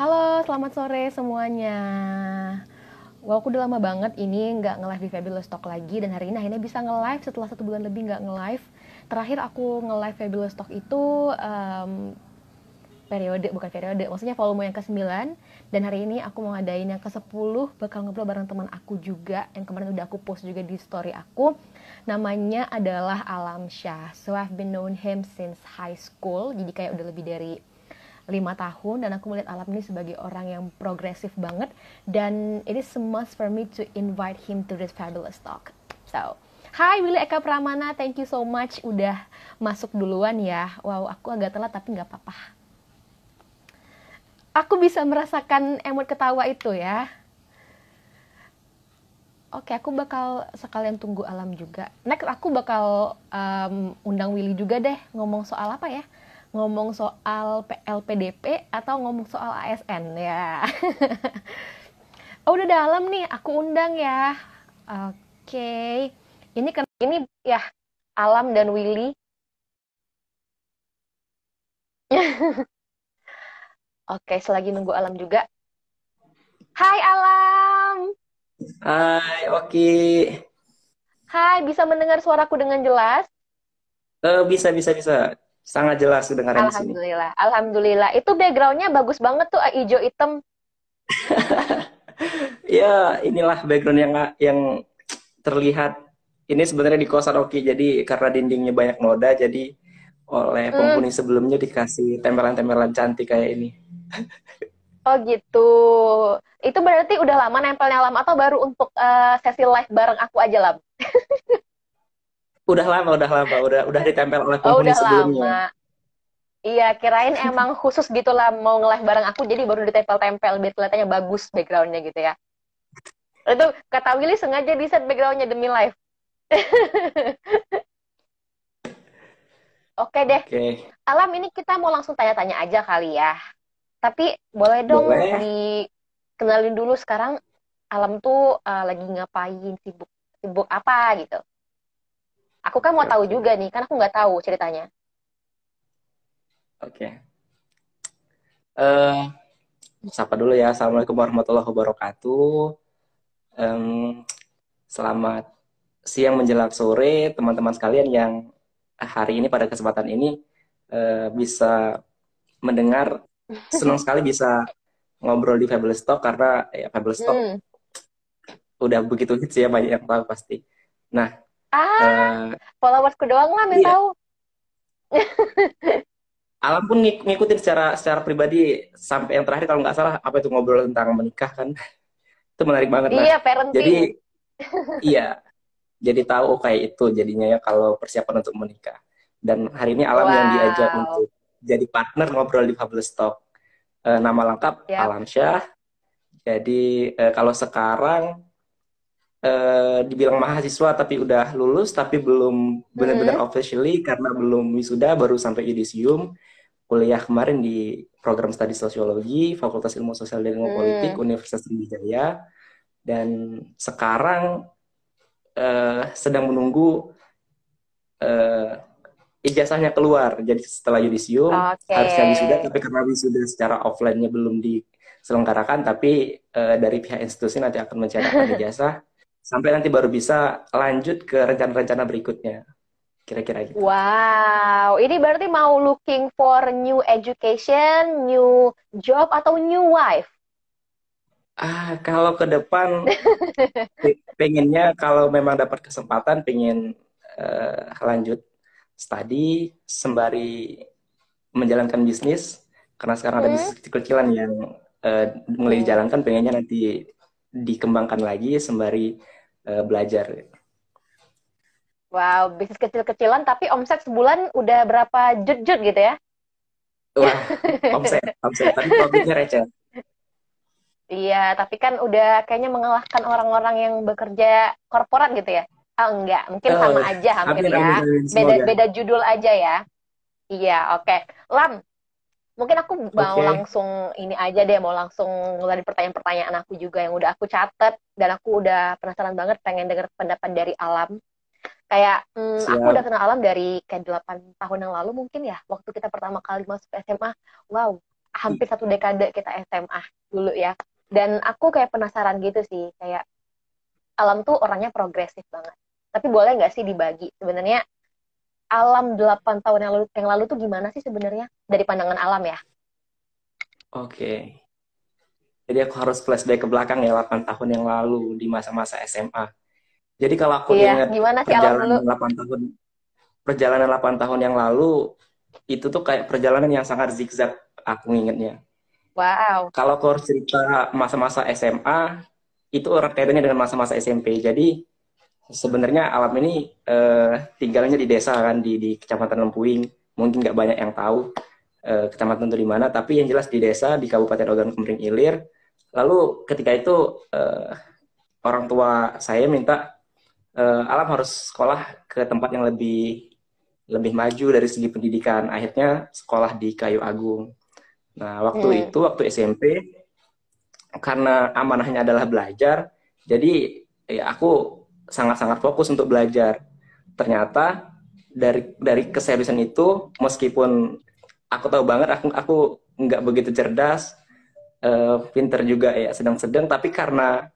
Halo, selamat sore semuanya. Wow, aku udah lama banget ini nggak nge-live di Fabulous Talk lagi dan hari ini akhirnya bisa nge-live setelah satu bulan lebih nggak nge-live. Terakhir aku nge-live Fabulous Talk itu um, periode, bukan periode, maksudnya volume yang ke-9 dan hari ini aku mau ngadain yang ke-10 bakal ngobrol bareng teman aku juga yang kemarin udah aku post juga di story aku. Namanya adalah Alam Syah. So I've been known him since high school, jadi kayak udah lebih dari lima tahun dan aku melihat Alam ini sebagai orang yang progresif banget dan it is a must for me to invite him to this fabulous talk. So, Hai Willy Eka Pramana, thank you so much udah masuk duluan ya. Wow, aku agak telat tapi nggak apa-apa. Aku bisa merasakan emot ketawa itu ya. Oke, aku bakal sekalian tunggu alam juga. Next, aku bakal um, undang Willy juga deh ngomong soal apa ya? Ngomong soal LPDP atau ngomong soal ASN ya. oh, udah dalam nih, aku undang ya. Oke. Okay. Ini kan ini ya Alam dan Willy. Oke, okay, selagi nunggu Alam juga. Hai Alam. Hai Oki. Hai, bisa mendengar suaraku dengan jelas? Uh, bisa, bisa, bisa sangat jelas kedengaran Alhamdulillah, alhamdulillah. Itu backgroundnya bagus banget tuh hijau hitam. ya inilah background yang yang terlihat. Ini sebenarnya di kosan Oki, jadi karena dindingnya banyak noda, jadi oleh hmm. penghuni hmm. sebelumnya dikasih tempelan-tempelan cantik kayak ini. oh gitu. Itu berarti udah lama nempelnya lama atau baru untuk uh, sesi live bareng aku aja lah? Udah lama, udah lama, udah udah ditempel oleh oh, udah sebelumnya. Lama. Iya, kirain emang khusus gitu lah mau nge-live bareng aku, jadi baru ditempel-tempel biar kelihatannya bagus backgroundnya gitu ya. Itu kata Willy sengaja di set backgroundnya demi live. Oke deh. Okay. Alam ini kita mau langsung tanya-tanya aja kali ya. Tapi boleh dong boleh. dikenalin dulu sekarang Alam tuh uh, lagi ngapain, sibuk sibuk apa gitu. Aku kan mau tahu juga nih, kan aku nggak tahu ceritanya. Oke. Okay. Uh, eh, sapa dulu ya. Assalamualaikum warahmatullahi wabarakatuh. Um, selamat siang menjelang sore teman-teman sekalian yang hari ini pada kesempatan ini uh, bisa mendengar senang sekali bisa ngobrol di Fabulous Talk karena ya Fabulous Talk hmm. udah begitu hits ya banyak yang tahu pasti. Nah, Ah, uh, followersku doang lah yang iya. tahu. Alam pun ng ngikutin secara secara pribadi sampai yang terakhir kalau nggak salah apa itu ngobrol tentang menikah kan itu menarik banget iya nah. parenting jadi iya jadi tahu kayak itu jadinya ya kalau persiapan untuk menikah dan hari ini Alam wow. yang diajak untuk jadi partner ngobrol di Fabulous Talk uh, nama lengkap yep. Alam Syah jadi uh, kalau sekarang uh, dibilang mahasiswa tapi udah lulus tapi belum benar-benar hmm. officially karena belum wisuda baru sampai yudisium kuliah kemarin di program studi sosiologi Fakultas Ilmu Sosial dan Ilmu hmm. Politik Universitas Sriwijaya dan sekarang uh, sedang menunggu uh, ijazahnya keluar jadi setelah yudisium okay. harusnya wisuda tapi karena wisuda secara offline-nya belum diselenggarakan tapi uh, dari pihak institusi nanti akan mencetakkan ijazah sampai nanti baru bisa lanjut ke rencana-rencana berikutnya kira-kira gitu. Wow, ini berarti mau looking for new education, new job atau new wife? Ah, kalau ke depan pengennya kalau memang dapat kesempatan pengen uh, lanjut studi sembari menjalankan bisnis karena sekarang hmm? ada bisnis kecil-kecilan yang uh, mulai dijalankan pengennya nanti dikembangkan lagi sembari uh, belajar. Wow, bisnis kecil-kecilan tapi omset sebulan udah berapa jut-jut gitu ya? Wah, omset, omset. Tapi profitnya receh. Iya, tapi kan udah kayaknya mengalahkan orang-orang yang bekerja korporat gitu ya? Oh enggak, mungkin sama uh, aja hampir amin, ya. Amin, amin, beda beda judul aja ya. Iya, oke. Okay. Lam, Mungkin aku mau okay. langsung ini aja deh, mau langsung ngeluarin pertanyaan-pertanyaan aku juga yang udah aku catat dan aku udah penasaran banget pengen denger pendapat dari Alam. Kayak hmm, aku udah kenal Alam dari kayak 8 tahun yang lalu mungkin ya, waktu kita pertama kali masuk SMA. Wow, hampir satu dekade kita SMA dulu ya. Dan aku kayak penasaran gitu sih, kayak alam tuh orangnya progresif banget. Tapi boleh nggak sih dibagi sebenarnya alam 8 tahun yang lalu, yang lalu tuh gimana sih sebenarnya dari pandangan alam ya? Oke. Jadi aku harus flashback ke belakang ya 8 tahun yang lalu di masa-masa SMA. Jadi kalau aku iya, ingat gimana sih perjalanan 8 tahun perjalanan 8 tahun yang lalu itu tuh kayak perjalanan yang sangat zigzag aku ingetnya. Wow. Kalau aku harus cerita masa-masa SMA itu kaitannya dengan masa-masa SMP. Jadi sebenarnya alam ini uh, tinggalnya di desa kan di di kecamatan Lempuing mungkin nggak banyak yang tahu uh, kecamatan itu di mana tapi yang jelas di desa di Kabupaten Ogan Komering Ilir lalu ketika itu uh, orang tua saya minta uh, alam harus sekolah ke tempat yang lebih lebih maju dari segi pendidikan akhirnya sekolah di Kayu Agung nah waktu hmm. itu waktu SMP karena amanahnya adalah belajar jadi ya aku sangat-sangat fokus untuk belajar. Ternyata dari dari keseriusan itu, meskipun aku tahu banget aku aku nggak begitu cerdas, uh, pinter juga ya sedang-sedang, tapi karena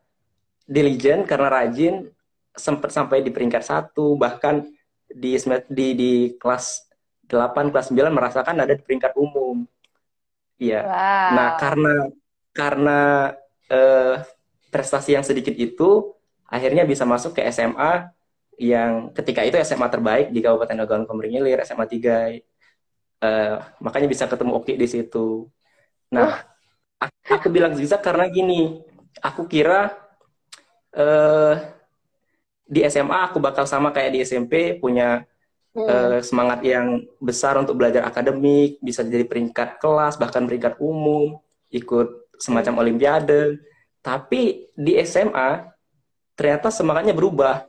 diligent, karena rajin, sempat sampai di peringkat satu, bahkan di di di kelas 8, kelas 9 merasakan ada di peringkat umum. Iya. Wow. Nah, karena karena uh, prestasi yang sedikit itu akhirnya bisa masuk ke SMA yang ketika itu SMA terbaik di Kabupaten Ogan Komering Ilir, SMA 3. Uh, eh, makanya bisa ketemu Oki di situ. Nah, aku, aku bilang bisa karena gini, aku kira uh, di SMA aku bakal sama kayak di SMP punya uh, semangat yang besar untuk belajar akademik, bisa jadi peringkat kelas, bahkan peringkat umum, ikut semacam hmm. olimpiade. Tapi di SMA ternyata semangatnya berubah.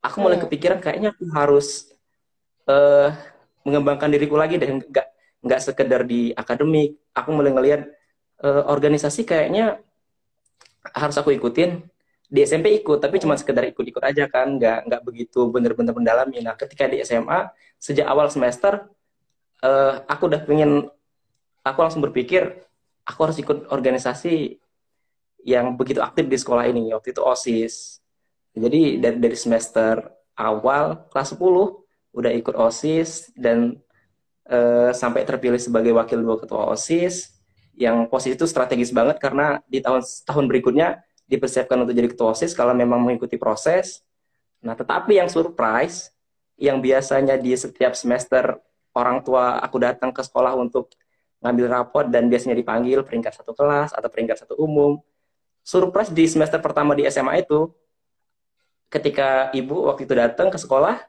Aku mulai hmm. kepikiran kayaknya aku harus uh, mengembangkan diriku lagi dan nggak nggak sekedar di akademik. Aku mulai ngelihat uh, organisasi kayaknya harus aku ikutin. Di SMP ikut, tapi cuma sekedar ikut-ikut aja kan, nggak nggak begitu bener-bener mendalami. Nah, ketika di SMA sejak awal semester, uh, aku udah pengen, aku langsung berpikir aku harus ikut organisasi yang begitu aktif di sekolah ini waktu itu OSIS. Jadi dari dari semester awal kelas 10 udah ikut OSIS dan uh, sampai terpilih sebagai wakil dua ketua OSIS yang posisi itu strategis banget karena di tahun tahun berikutnya dipersiapkan untuk jadi ketua OSIS kalau memang mengikuti proses. Nah, tetapi yang surprise yang biasanya di setiap semester orang tua aku datang ke sekolah untuk ngambil rapot dan biasanya dipanggil peringkat satu kelas atau peringkat satu umum surprise di semester pertama di SMA itu ketika ibu waktu itu datang ke sekolah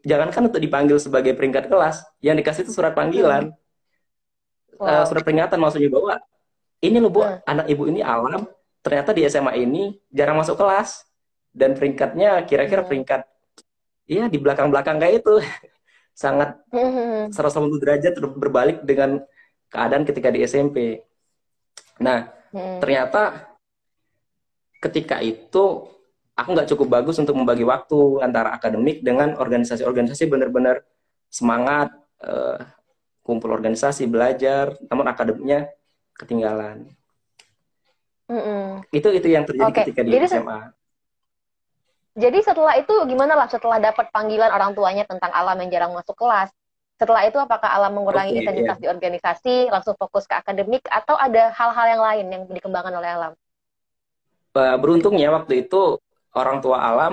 jangankan untuk dipanggil sebagai peringkat kelas yang dikasih itu surat panggilan hmm. wow. uh, surat peringatan maksudnya bahwa ini loh bu hmm. anak ibu ini alam ternyata di SMA ini jarang masuk kelas dan peringkatnya kira-kira hmm. peringkat iya di belakang-belakang kayak itu sangat hmm. 180 derajat berbalik dengan keadaan ketika di SMP nah hmm. ternyata ketika itu aku nggak cukup bagus untuk membagi waktu antara akademik dengan organisasi-organisasi benar-benar semangat uh, kumpul organisasi belajar namun akademiknya ketinggalan mm -mm. itu itu yang terjadi okay. ketika di jadi, SMA jadi setelah itu gimana lah setelah dapat panggilan orang tuanya tentang alam yang jarang masuk kelas setelah itu apakah alam mengurangi okay, intensitas yeah. di organisasi langsung fokus ke akademik atau ada hal-hal yang lain yang dikembangkan oleh alam Eh, beruntungnya waktu itu orang tua alam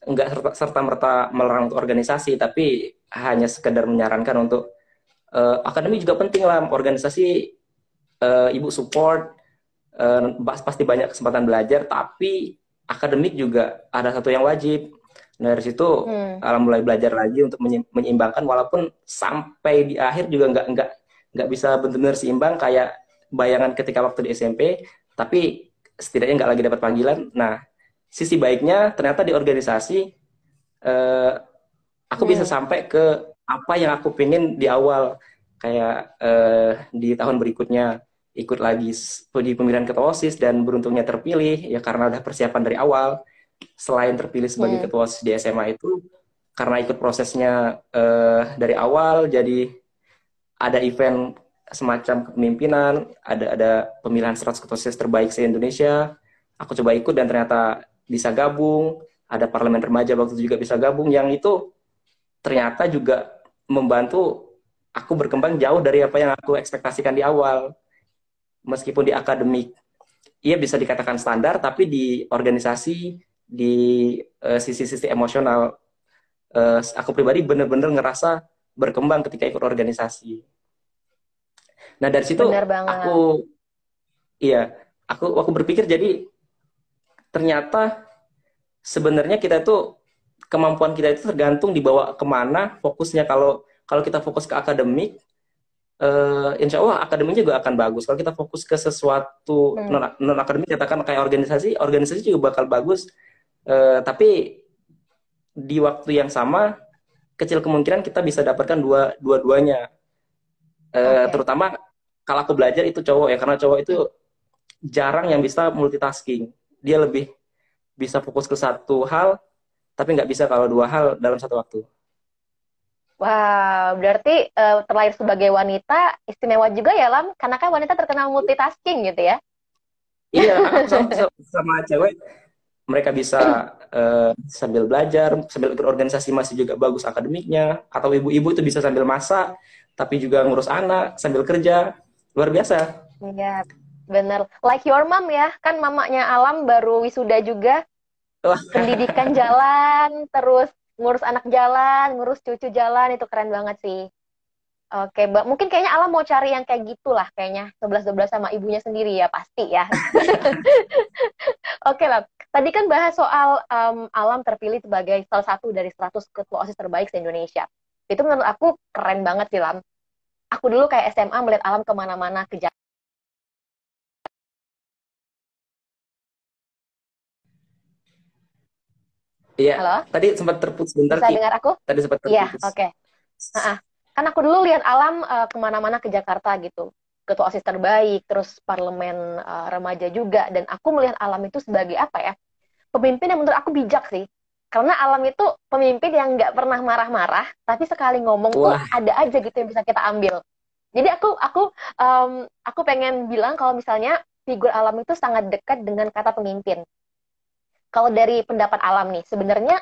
nggak serta merta melarang untuk organisasi tapi hanya sekedar menyarankan untuk uh, akademi juga penting lah organisasi uh, ibu support uh, pasti banyak kesempatan belajar tapi akademik juga ada satu yang wajib nah, dari situ hmm. alam mulai belajar lagi untuk menyeimbangkan walaupun sampai di akhir juga nggak nggak nggak bisa benar-benar seimbang kayak bayangan ketika waktu di SMP tapi setidaknya nggak lagi dapat panggilan. Nah, sisi baiknya ternyata di organisasi uh, aku hmm. bisa sampai ke apa yang aku pengen di awal kayak uh, di tahun berikutnya ikut lagi di pemilihan ketua osis dan beruntungnya terpilih ya karena udah persiapan dari awal selain terpilih sebagai hmm. ketua osis di SMA itu karena ikut prosesnya uh, dari awal jadi ada event semacam kepemimpinan, ada ada pemilihan 100 ketua OSIS terbaik se Indonesia. Aku coba ikut dan ternyata bisa gabung. Ada parlemen remaja waktu itu juga bisa gabung. Yang itu ternyata juga membantu aku berkembang jauh dari apa yang aku ekspektasikan di awal. Meskipun di akademik, ia bisa dikatakan standar, tapi di organisasi, di uh, sisi-sisi emosional, uh, aku pribadi benar-benar ngerasa berkembang ketika ikut organisasi. Nah dari situ aku iya aku aku berpikir jadi ternyata sebenarnya kita itu kemampuan kita itu tergantung dibawa ke mana fokusnya. Kalau kalau kita fokus ke akademik uh, insya Allah akademiknya juga akan bagus. Kalau kita fokus ke sesuatu hmm. non, non akademik katakan kayak organisasi organisasi juga bakal bagus. Uh, tapi di waktu yang sama kecil kemungkinan kita bisa dapatkan dua dua-duanya. Uh, okay. terutama kalau aku belajar itu cowok ya karena cowok itu jarang yang bisa multitasking dia lebih bisa fokus ke satu hal tapi nggak bisa kalau dua hal dalam satu waktu. Wow, berarti uh, terlahir sebagai wanita istimewa juga ya Lam, karena kan wanita terkenal multitasking gitu ya? Iya, sama, sama cewek. Mereka bisa uh, sambil belajar, sambil berorganisasi masih juga bagus akademiknya, atau ibu-ibu itu bisa sambil masak, tapi juga ngurus anak sambil kerja. Luar biasa. Iya bener like your mom ya kan mamanya Alam baru wisuda juga pendidikan jalan terus ngurus anak jalan ngurus cucu jalan itu keren banget sih Oke, Mbak. Mungkin kayaknya Alam mau cari yang kayak gitulah kayaknya. 11-12 sama ibunya sendiri ya, pasti ya. Oke lah. Tadi kan bahas soal um, Alam terpilih sebagai salah satu dari 100 ketua OSIS terbaik di Indonesia. Itu menurut aku keren banget sih, Lam aku dulu kayak SMA melihat alam ke mana-mana ke Iya. Halo. Tadi sempat terputus sebentar. Bisa dengar aku? Tadi sempat iya, terputus. Iya, oke. Okay. Nah, kan aku dulu lihat alam uh, ke mana-mana ke Jakarta gitu. Ketua OSIS terbaik, terus parlemen uh, remaja juga. Dan aku melihat alam itu sebagai apa ya? Pemimpin yang menurut aku bijak sih. Karena alam itu pemimpin yang nggak pernah marah-marah, tapi sekali ngomong Wah. tuh ada aja gitu yang bisa kita ambil. Jadi aku aku um, aku pengen bilang kalau misalnya figur alam itu sangat dekat dengan kata pemimpin. Kalau dari pendapat alam nih, sebenarnya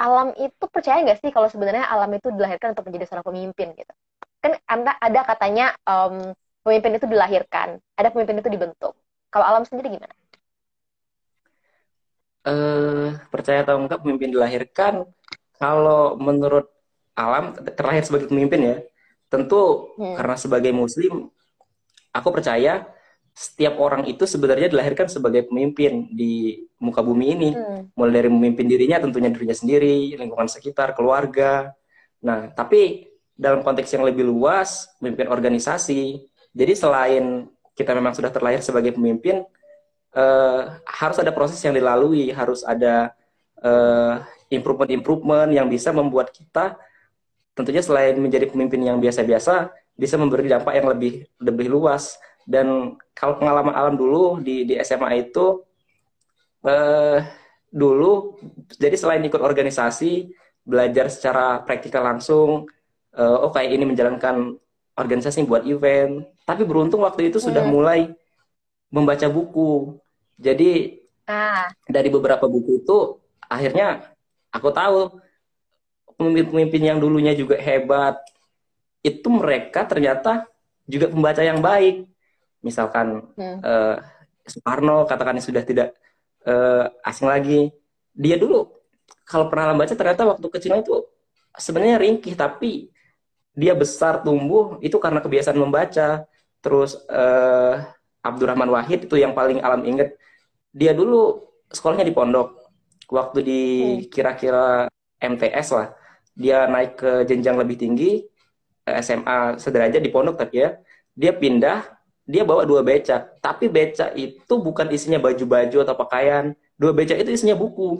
alam itu percaya nggak sih kalau sebenarnya alam itu dilahirkan untuk menjadi seorang pemimpin gitu? Kan anda ada katanya um, pemimpin itu dilahirkan, ada pemimpin itu dibentuk. Kalau alam sendiri gimana? uh, percaya atau enggak pemimpin dilahirkan kalau menurut alam terlahir sebagai pemimpin ya tentu hmm. karena sebagai muslim aku percaya setiap orang itu sebenarnya dilahirkan sebagai pemimpin di muka bumi ini. Hmm. mulai dari memimpin dirinya tentunya dirinya sendiri lingkungan sekitar keluarga. Nah tapi dalam konteks yang lebih luas memimpin organisasi jadi selain kita memang sudah terlahir sebagai pemimpin uh, harus ada proses yang dilalui, harus ada uh, improvement-improvement yang bisa membuat kita tentunya selain menjadi pemimpin yang biasa-biasa bisa memberi dampak yang lebih lebih luas dan kalau pengalaman alam dulu di di SMA itu uh, dulu jadi selain ikut organisasi belajar secara praktikal langsung uh, oh kayak ini menjalankan organisasi buat event tapi beruntung waktu itu sudah hmm. mulai membaca buku. Jadi ah. dari beberapa buku itu akhirnya aku tahu pemimpin-pemimpin yang dulunya juga hebat itu mereka ternyata juga pembaca yang baik. Misalkan hmm. uh, Soekarno katakan sudah tidak uh, asing lagi. Dia dulu kalau pernah membaca ternyata waktu kecilnya itu sebenarnya ringkih tapi dia besar tumbuh itu karena kebiasaan membaca. Terus uh, Abdurrahman Wahid itu yang paling alam inget dia dulu sekolahnya di pondok waktu di hmm. kira-kira MTS lah dia naik ke jenjang lebih tinggi SMA sederajat di pondok tapi ya dia pindah dia bawa dua beca tapi beca itu bukan isinya baju-baju atau pakaian dua beca itu isinya buku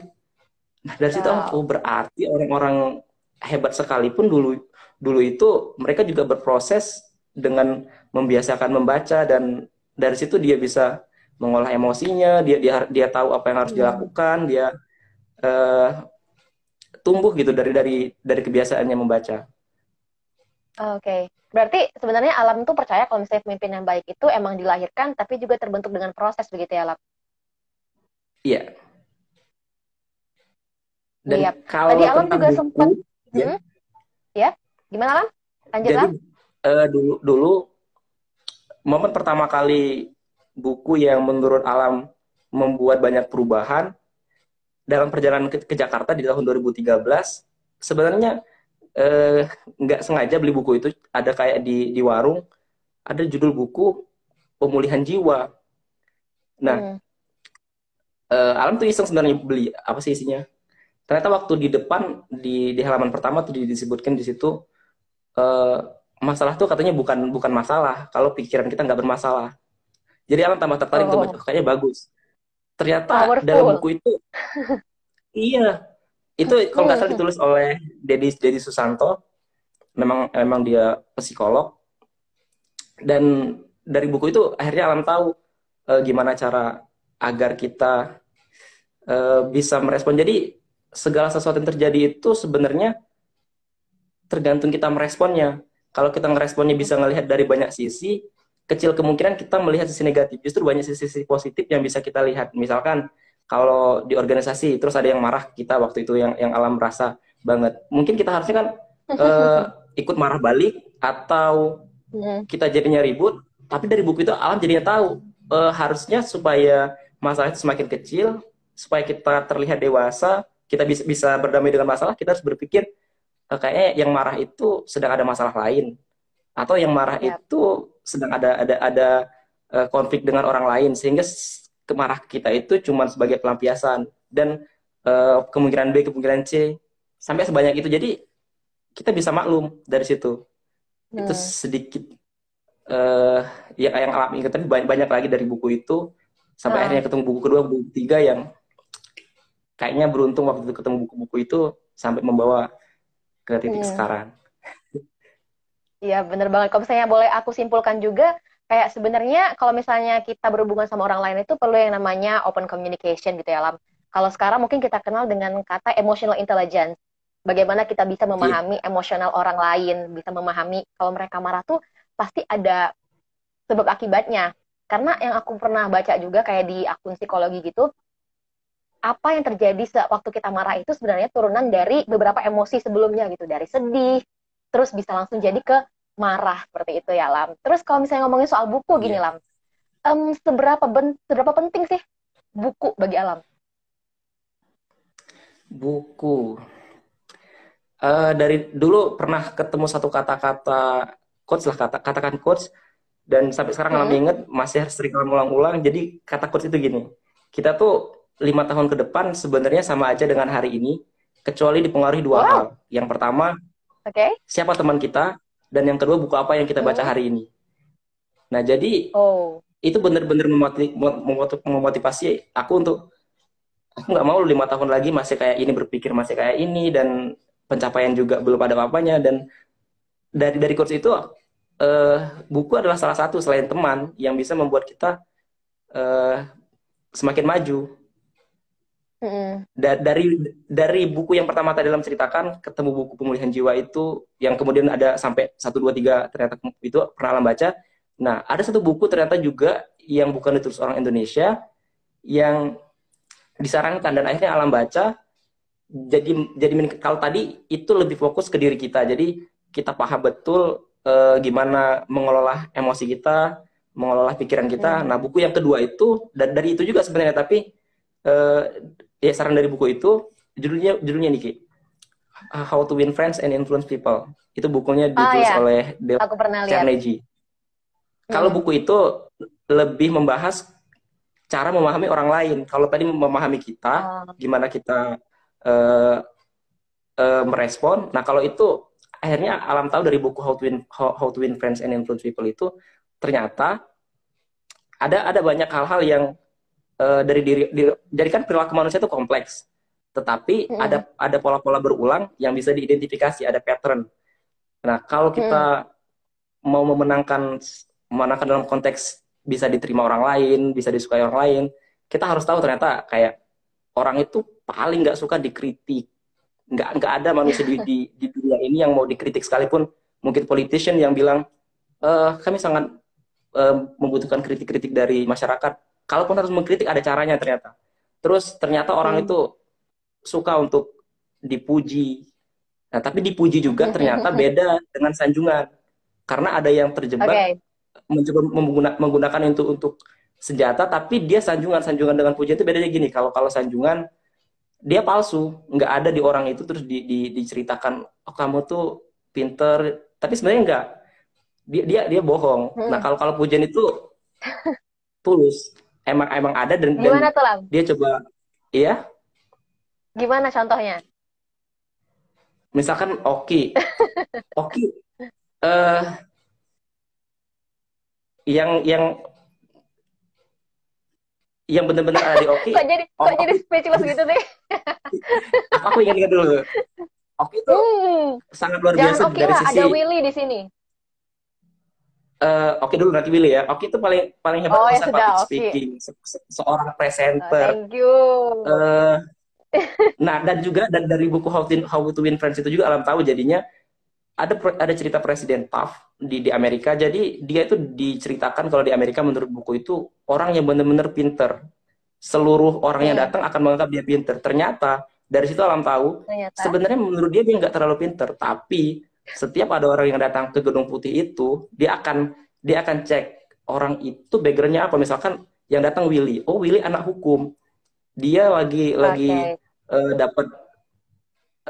nah dari wow. situ oh berarti orang-orang hebat sekalipun dulu dulu itu mereka juga berproses dengan membiasakan membaca dan dari situ dia bisa mengolah emosinya dia dia dia tahu apa yang harus hmm. dilakukan dia uh, tumbuh gitu dari dari dari kebiasaannya membaca Oke, okay. berarti sebenarnya alam tuh percaya kalau misalnya pemimpin yang baik itu emang dilahirkan, tapi juga terbentuk dengan proses begitu ya, alam? Iya. Dan iya. kalau Tadi alam juga buku, sempat, ya. Hmm? ya, gimana alam? Lanjut Jadi, uh, dulu dulu momen pertama kali buku yang menurut alam membuat banyak perubahan dalam perjalanan ke, ke Jakarta di tahun 2013 sebenarnya nggak eh, sengaja beli buku itu ada kayak di di warung ada judul buku pemulihan jiwa. Nah, hmm. eh, Alam tuh iseng sebenarnya beli apa sih isinya? Ternyata waktu di depan di di halaman pertama tuh disebutkan di situ eh, masalah tuh katanya bukan bukan masalah kalau pikiran kita nggak bermasalah. Jadi Alam tambah tertarik oh. tuh kayaknya bagus. Ternyata Powerful. dalam buku itu iya itu kalau nggak salah ditulis oleh Dedi Dedi Susanto. Memang memang dia psikolog. Dan dari buku itu akhirnya alam tahu e, gimana cara agar kita e, bisa merespon. Jadi segala sesuatu yang terjadi itu sebenarnya tergantung kita meresponnya. Kalau kita meresponnya bisa melihat dari banyak sisi kecil kemungkinan kita melihat sisi negatif. Justru banyak sisi-sisi positif yang bisa kita lihat. Misalkan kalau di organisasi terus ada yang marah kita waktu itu yang yang alam rasa banget mungkin kita harusnya kan uh, ikut marah balik atau iya. kita jadinya ribut tapi dari buku itu alam jadinya tahu uh, harusnya supaya masalah itu semakin kecil supaya kita terlihat dewasa kita bisa bisa berdamai dengan masalah kita harus berpikir uh, kayaknya yang marah itu sedang ada masalah lain atau yang marah yep. itu sedang ada ada ada uh, konflik dengan orang lain sehingga kemarah kita itu cuma sebagai pelampiasan dan uh, kemungkinan B kemungkinan C sampai sebanyak itu jadi kita bisa maklum dari situ hmm. itu sedikit uh, ya yang alami tapi banyak, banyak lagi dari buku itu sampai hmm. akhirnya ketemu buku kedua buku ketiga yang kayaknya beruntung waktu itu ketemu buku-buku itu sampai membawa ke titik hmm. sekarang Iya bener banget. Kalau misalnya boleh aku simpulkan juga, kayak sebenarnya kalau misalnya kita berhubungan sama orang lain itu perlu yang namanya open communication gitu ya Lam. Kalau sekarang mungkin kita kenal dengan kata emotional intelligence. Bagaimana kita bisa iya. memahami yeah. emosional orang lain, bisa memahami kalau mereka marah tuh pasti ada sebab akibatnya. Karena yang aku pernah baca juga kayak di akun psikologi gitu, apa yang terjadi waktu kita marah itu sebenarnya turunan dari beberapa emosi sebelumnya gitu, dari sedih, terus bisa langsung jadi ke marah seperti itu ya Lam. Terus kalau misalnya ngomongin soal buku gini yeah. Lam, um, seberapa ben seberapa penting sih buku bagi Alam? Buku. Uh, dari dulu pernah ketemu satu kata-kata coach lah kata katakan coach dan sampai sekarang hmm. Alam inget masih sering ulang-ulang. Jadi kata coach itu gini, kita tuh lima tahun ke depan sebenarnya sama aja dengan hari ini, kecuali dipengaruhi dua wow. hal. Yang pertama, okay. siapa teman kita, dan yang kedua buku apa yang kita baca oh. hari ini. Nah jadi oh. itu benar-benar memotivasi aku untuk aku nggak mau lima tahun lagi masih kayak ini berpikir masih kayak ini dan pencapaian juga belum ada apa-apanya dan dari dari coach itu uh, buku adalah salah satu selain teman yang bisa membuat kita uh, semakin maju Da dari dari buku yang pertama tadi dalam ceritakan ketemu buku pemulihan jiwa itu yang kemudian ada sampai satu dua tiga ternyata itu pernah alam baca. Nah ada satu buku ternyata juga yang bukan ditulis orang Indonesia yang disarankan dan akhirnya alam baca. Jadi jadi kalau tadi itu lebih fokus ke diri kita. Jadi kita paham betul eh, gimana mengelola emosi kita, mengelola pikiran kita. Hmm. Nah buku yang kedua itu dan dari itu juga sebenarnya tapi eh, ya saran dari buku itu judulnya judulnya Niki uh, How to Win Friends and Influence People itu bukunya oh, ditulis oh, iya. oleh Dale Carnegie. Hmm. Kalau buku itu lebih membahas cara memahami orang lain. Kalau tadi memahami kita, oh. gimana kita uh, uh, merespon. Nah kalau itu akhirnya alam tahu dari buku How to Win How, How to Win Friends and Influence People itu ternyata ada ada banyak hal-hal yang uh, dari diri, diri jadi kan perilaku manusia itu kompleks tetapi mm. ada ada pola-pola berulang yang bisa diidentifikasi ada pattern nah kalau kita mm. mau memenangkan memenangkan dalam konteks bisa diterima orang lain bisa disukai orang lain kita harus tahu ternyata kayak orang itu paling nggak suka dikritik nggak nggak ada manusia di, di di dunia ini yang mau dikritik sekalipun mungkin politician yang bilang e, kami sangat uh, membutuhkan kritik-kritik dari masyarakat. Kalaupun harus mengkritik ada caranya ternyata. Terus ternyata orang hmm. itu suka untuk dipuji. Nah, tapi dipuji juga ternyata beda dengan sanjungan. Karena ada yang terjebak okay. mencoba menggunakan itu untuk senjata tapi dia sanjungan sanjungan dengan pujian itu bedanya gini kalau kalau sanjungan dia palsu nggak ada di orang itu terus di, di, diceritakan oh kamu tuh pinter tapi sebenarnya enggak dia dia dia bohong hmm. nah kalau kalau pujian itu tulus emang emang ada dan, Gimana dan tuh, Lam? dia coba iya Gimana contohnya? Misalkan Oki. Oki uh, yang yang yang benar-benar ada di Oki. kok jadi oh, kok jadi speechless gitu deh. aku ingat ingat dulu. Oki itu hmm. sangat luar Jangan biasa Oki dari lah, sisi. Ada Willy di sini. Uh, Oke dulu nanti Willy ya. Oki itu paling paling hebat oh, ya sudah, public speaking, se se seorang presenter. Oh, thank you. Uh, nah dan juga dan dari buku How to, How to Win Friends itu juga alam tahu jadinya ada ada cerita Presiden Puff di di Amerika. Jadi dia itu diceritakan kalau di Amerika menurut buku itu orang yang benar-benar pinter. Seluruh orang yang iya. datang akan menganggap dia pinter. Ternyata dari situ alam tahu sebenarnya menurut dia dia nggak terlalu pinter. Tapi setiap ada orang yang datang ke Gedung Putih itu dia akan dia akan cek orang itu backgroundnya apa. Misalkan yang datang Willy, oh Willy anak hukum, dia lagi okay. lagi uh, dapat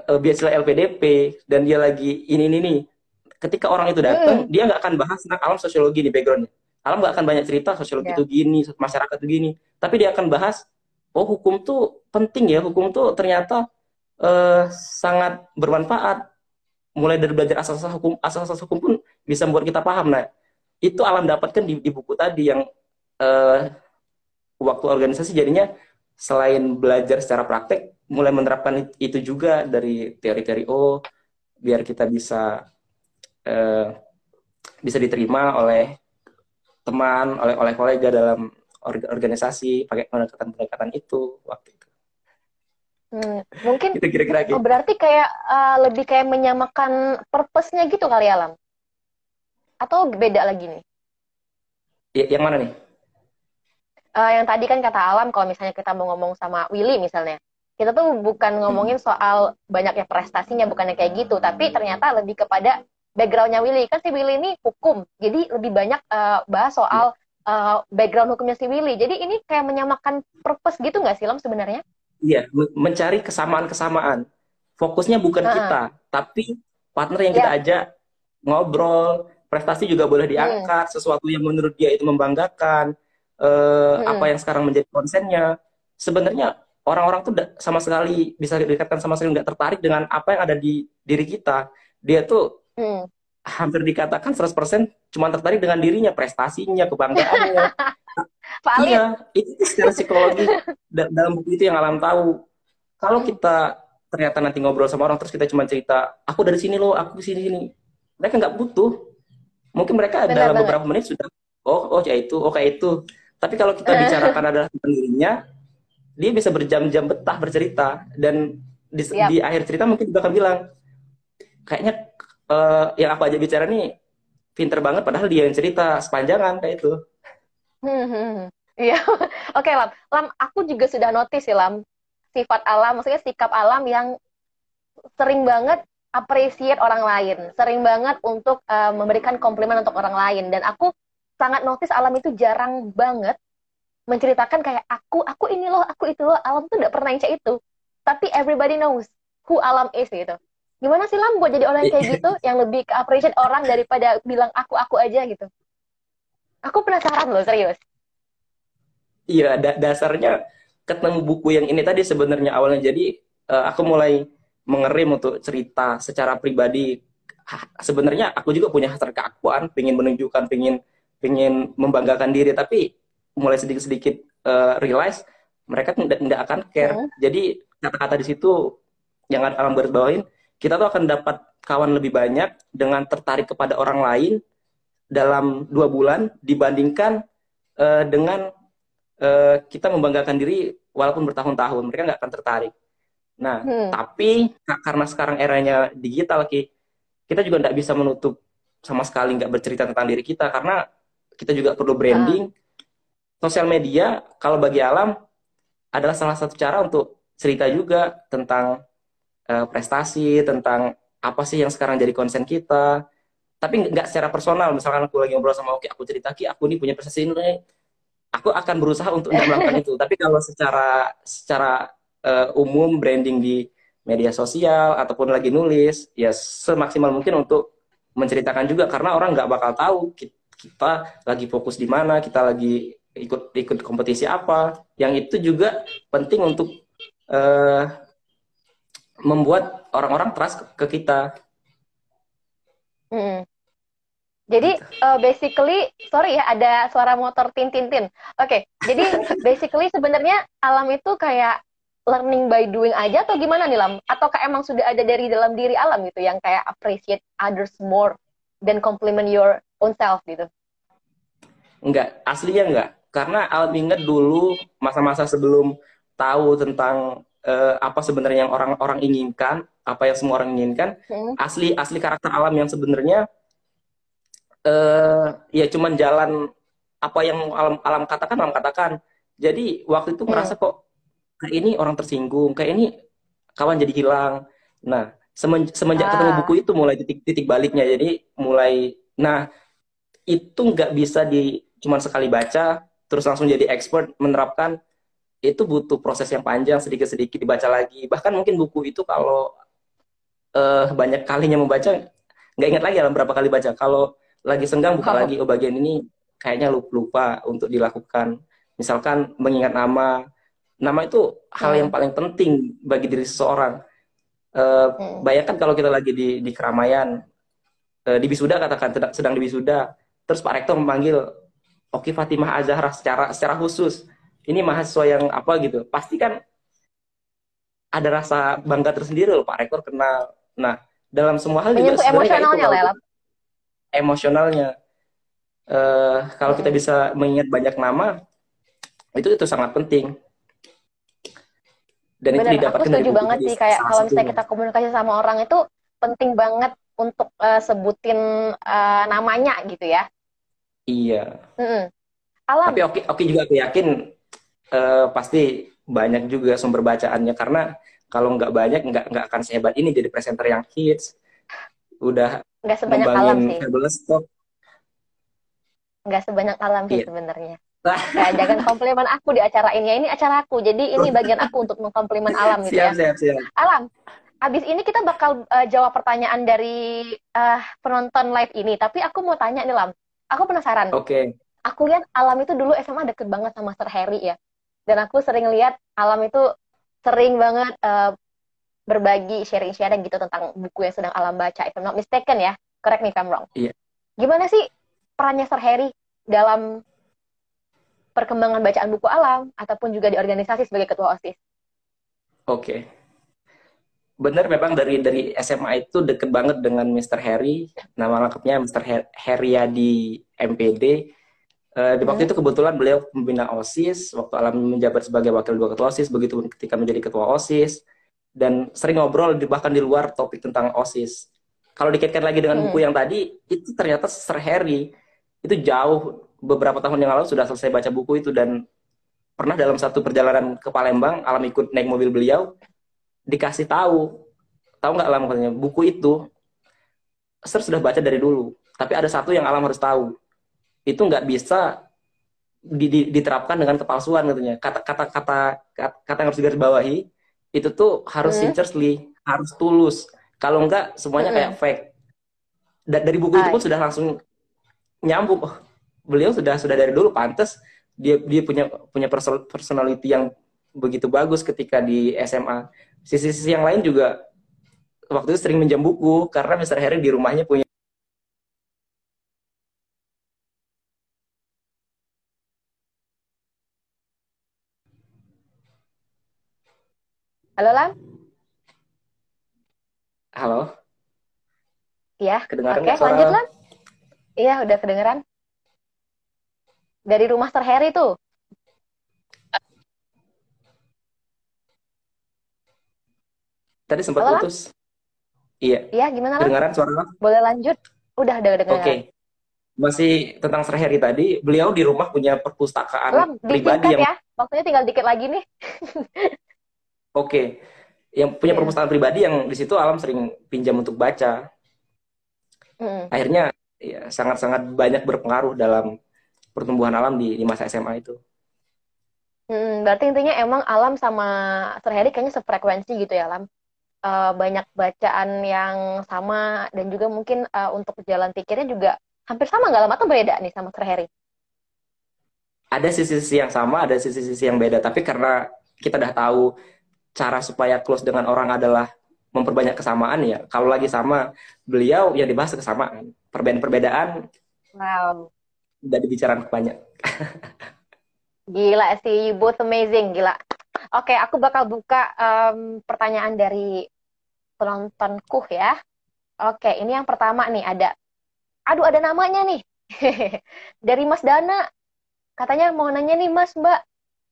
uh, beasiswa LPDP dan dia lagi ini ini nih ketika orang itu datang hmm. dia nggak akan bahas tentang alam sosiologi nih backgroundnya alam nggak akan banyak cerita sosiologi yeah. itu gini masyarakat itu gini tapi dia akan bahas oh hukum tuh penting ya hukum tuh ternyata uh, sangat bermanfaat mulai dari belajar asas-asas hukum asas-asas hukum pun bisa membuat kita paham nah itu alam dapatkan di, di buku tadi yang uh, waktu organisasi jadinya selain belajar secara praktek mulai menerapkan itu juga dari teori-teori O biar kita bisa uh, bisa diterima oleh teman oleh oleh kolega dalam organisasi pakai pendekatan-pendekatan itu waktu itu. Hmm, mungkin itu kira-kira gitu. Berarti kayak uh, lebih kayak menyamakan purpose-nya gitu kali alam ya, atau beda lagi nih? Ya, yang mana nih? Uh, yang tadi kan kata alam kalau misalnya kita mau ngomong sama Willy misalnya, kita tuh bukan ngomongin soal banyaknya prestasinya bukannya kayak gitu tapi ternyata lebih kepada backgroundnya Willy kan si Willy ini hukum jadi lebih banyak uh, bahas soal uh, background hukumnya si Willy jadi ini kayak menyamakan purpose gitu nggak sih Lam sebenarnya iya mencari kesamaan-kesamaan fokusnya bukan uh-huh. kita tapi partner yang yeah. kita ajak ngobrol prestasi juga boleh hmm. diangkat hmm. sesuatu yang menurut dia itu membanggakan uh, hmm. apa yang sekarang menjadi konsennya sebenarnya orang-orang tuh sama sekali bisa dikatakan sama sekali nggak tertarik dengan apa yang ada di diri kita. Dia tuh hmm. Hampir dikatakan 100% cuma tertarik dengan dirinya, prestasinya, kebanggaannya. iya, itu secara psikologi dalam buku itu yang alam tahu. Kalau kita ternyata nanti ngobrol sama orang terus kita cuma cerita, aku dari sini loh, aku di sini sini. Mereka nggak butuh. Mungkin mereka Benar dalam banget. beberapa menit sudah, oh, oh kayak itu, oh kayak itu. Tapi kalau kita bicarakan adalah dirinya, dia bisa berjam-jam betah bercerita dan di, yep. di akhir cerita mungkin juga akan bilang kayaknya uh, yang aku aja bicara nih pinter banget padahal dia yang cerita sepanjangan kayak itu. Hmm, hmm, hmm. Iya, oke okay, Lam. Lam, aku juga sudah notice sih Lam sifat alam, maksudnya sikap alam yang sering banget appreciate orang lain, sering banget untuk uh, memberikan komplimen untuk orang lain. Dan aku sangat notice alam itu jarang banget menceritakan kayak aku aku ini loh aku itu loh alam tuh nggak pernah cek itu tapi everybody knows who alam is gitu gimana sih lam buat jadi orang kayak gitu yang lebih ke appreciate orang daripada bilang aku aku aja gitu? Aku penasaran loh serius. Iya da dasarnya ketemu buku yang ini tadi sebenarnya awalnya. Jadi uh, aku mulai mengerim untuk cerita secara pribadi. Sebenarnya aku juga punya hasrat keakuan pengen menunjukkan pengen pengen membanggakan diri. Tapi mulai sedikit-sedikit uh, realize mereka tidak akan care. Hmm. Jadi kata-kata di situ yang alam bawain, kita tuh akan dapat kawan lebih banyak dengan tertarik kepada orang lain dalam dua bulan dibandingkan uh, dengan uh, kita membanggakan diri walaupun bertahun-tahun mereka nggak akan tertarik. Nah, hmm. tapi karena sekarang eranya digital, Ki, kita juga nggak bisa menutup sama sekali nggak bercerita tentang diri kita karena kita juga perlu branding. Uh. Sosial media kalau bagi alam adalah salah satu cara untuk cerita juga tentang uh, prestasi, tentang apa sih yang sekarang jadi konsen kita. Tapi nggak secara personal. Misalkan aku lagi ngobrol sama Oki, aku cerita Ki, aku ini punya prestasi ini. Aku akan berusaha untuk tidak melakukan itu. Tapi kalau secara secara uh, umum branding di media sosial ataupun lagi nulis, ya semaksimal mungkin untuk menceritakan juga karena orang nggak bakal tahu kita lagi fokus di mana, kita lagi ikut ikut kompetisi apa. Yang itu juga penting untuk uh, membuat orang-orang trust ke kita. Hmm. Jadi uh, basically, sorry ya ada suara motor tin tin tin. Oke, okay, jadi basically sebenarnya alam itu kayak learning by doing aja atau gimana nih Lam? Ataukah emang sudah ada dari dalam diri alam gitu yang kayak appreciate others more dan compliment your own self gitu? Enggak, aslinya enggak. Karena alam ingat dulu masa-masa sebelum tahu tentang uh, apa sebenarnya yang orang-orang inginkan, apa yang semua orang inginkan, hmm. asli asli karakter alam yang sebenarnya uh, ya cuman jalan apa yang alam alam katakan alam katakan. Jadi waktu itu hmm. merasa kok kayak ini orang tersinggung, kayak ini kawan jadi hilang. Nah, semen, semenjak ah. ketemu buku itu mulai titik-titik baliknya. Jadi mulai, nah itu nggak bisa di cuman sekali baca terus langsung jadi expert menerapkan itu butuh proses yang panjang sedikit-sedikit dibaca lagi. Bahkan mungkin buku itu kalau uh, banyak kalinya membaca nggak ingat lagi dalam berapa kali baca. Kalau lagi senggang buka oh. lagi. Oh bagian ini kayaknya lupa, lupa untuk dilakukan. Misalkan mengingat nama. Nama itu hal yang hmm. paling penting bagi diri seseorang. Uh, hmm. bayangkan kalau kita lagi di di keramaian uh, di wisuda katakan sedang, sedang di wisuda terus pak rektor memanggil Oki Fatimah Azhara secara secara khusus ini mahasiswa yang apa gitu. Pasti kan ada rasa bangga tersendiri loh Pak Rektor kenal nah dalam semua hal juga emosionalnya lah emosionalnya. Uh, kalau kita bisa mengingat banyak nama itu itu sangat penting. Dan Bener, itu didapatkan aku setuju banget sih kayak kalau misalnya kita komunikasi sama orang itu penting banget untuk uh, sebutin uh, namanya gitu ya. Iya. Mm -mm. Alam. tapi oke oke juga aku yakin uh, pasti banyak juga sumber bacaannya. Karena kalau nggak banyak nggak nggak akan sehebat ini jadi presenter yang hits. Udah nggak sebanyak alam sih. stock. nggak sebanyak alam sih yeah. sebenarnya. Kayak jangan komplimen aku di acara ini ya ini acara aku. Jadi ini bagian aku untuk mengkomplimen alam gitu siap, ya. Siap, siap. alam abis ini kita bakal uh, jawab pertanyaan dari uh, penonton live ini. Tapi aku mau tanya nih lam. Aku penasaran. Oke. Okay. aku lihat alam itu dulu SMA deket banget sama Sir Harry ya dan aku sering lihat alam itu sering banget uh, berbagi sharing-sharing gitu tentang buku yang sedang alam baca if I'm not mistaken ya correct me if I'm wrong iya. gimana sih perannya Sir Harry dalam perkembangan bacaan buku alam ataupun juga di organisasi sebagai ketua osis oke okay. benar memang dari dari SMA itu deket banget dengan Mr. Harry nama lengkapnya Mr. Haryadi MPD Uh, di waktu hmm. itu kebetulan beliau pembina OSIS, waktu Alam menjabat sebagai wakil dua ketua OSIS, begitu ketika menjadi ketua OSIS, dan sering ngobrol di, bahkan di luar topik tentang OSIS. Kalau dikaitkan lagi dengan hmm. buku yang tadi, itu ternyata Sir Harry, itu jauh, beberapa tahun yang lalu sudah selesai baca buku itu, dan pernah dalam satu perjalanan ke Palembang, Alam ikut naik mobil beliau, dikasih tahu, tahu nggak Alam katanya, buku itu, Sir sudah baca dari dulu, tapi ada satu yang Alam harus tahu, itu nggak bisa di, di, diterapkan dengan kepalsuan katanya. Kata-kata kata kata yang harus digarisbawahi itu tuh harus hmm. sincerely, harus tulus. Kalau enggak semuanya hmm. kayak fake. Da dari buku Ay. itu pun sudah langsung nyambung. Oh, beliau sudah sudah dari dulu pantas dia dia punya punya personality yang begitu bagus ketika di SMA. Sisi-sisi yang lain juga waktu itu sering minjam buku karena Mr. Harry di rumahnya punya Halo Lam? Halo? Iya. Kedengaran Oke, lanjut Lam. Iya, udah kedengeran. Dari rumah Sir Harry tuh. Tadi sempat Halo, putus. Iya. Iya, gimana Lam? Kedengaran suara Lam? Boleh lanjut? Udah, udah Oke. dengar. Masih tentang Sir Harry tadi, beliau di rumah punya perpustakaan Lam, pribadi yang ya. Waktunya tinggal dikit lagi nih. oke, yang punya Iya. perpustakaan pribadi yang di situ Alam sering pinjam untuk baca. Mm. Akhirnya ya sangat-sangat banyak berpengaruh dalam pertumbuhan Alam di, di masa SMA itu. Mm, berarti intinya emang Alam sama Sir Harry kayaknya sefrekuensi gitu ya, Lam. Eh, banyak bacaan yang sama dan juga mungkin eh, untuk jalan pikirnya juga hampir sama nggak Lam? Atau beda nih sama Sir Harry? Ada sisi-sisi yang sama, ada sisi-sisi yang beda. Tapi karena kita udah tahu cara supaya close dengan orang adalah memperbanyak kesamaan ya. Kalau lagi sama beliau yang dibahas kesamaan. Perbedaan-perbedaan Wow. udah dibicarakan banyak. Gila sih, you both amazing, gila. Oke, aku bakal buka em, pertanyaan dari penontonku ya. Oke, ini yang pertama nih ada. Aduh, ada namanya nih. Dari Mas Dana. Katanya mau nanya nih Mas, Mbak.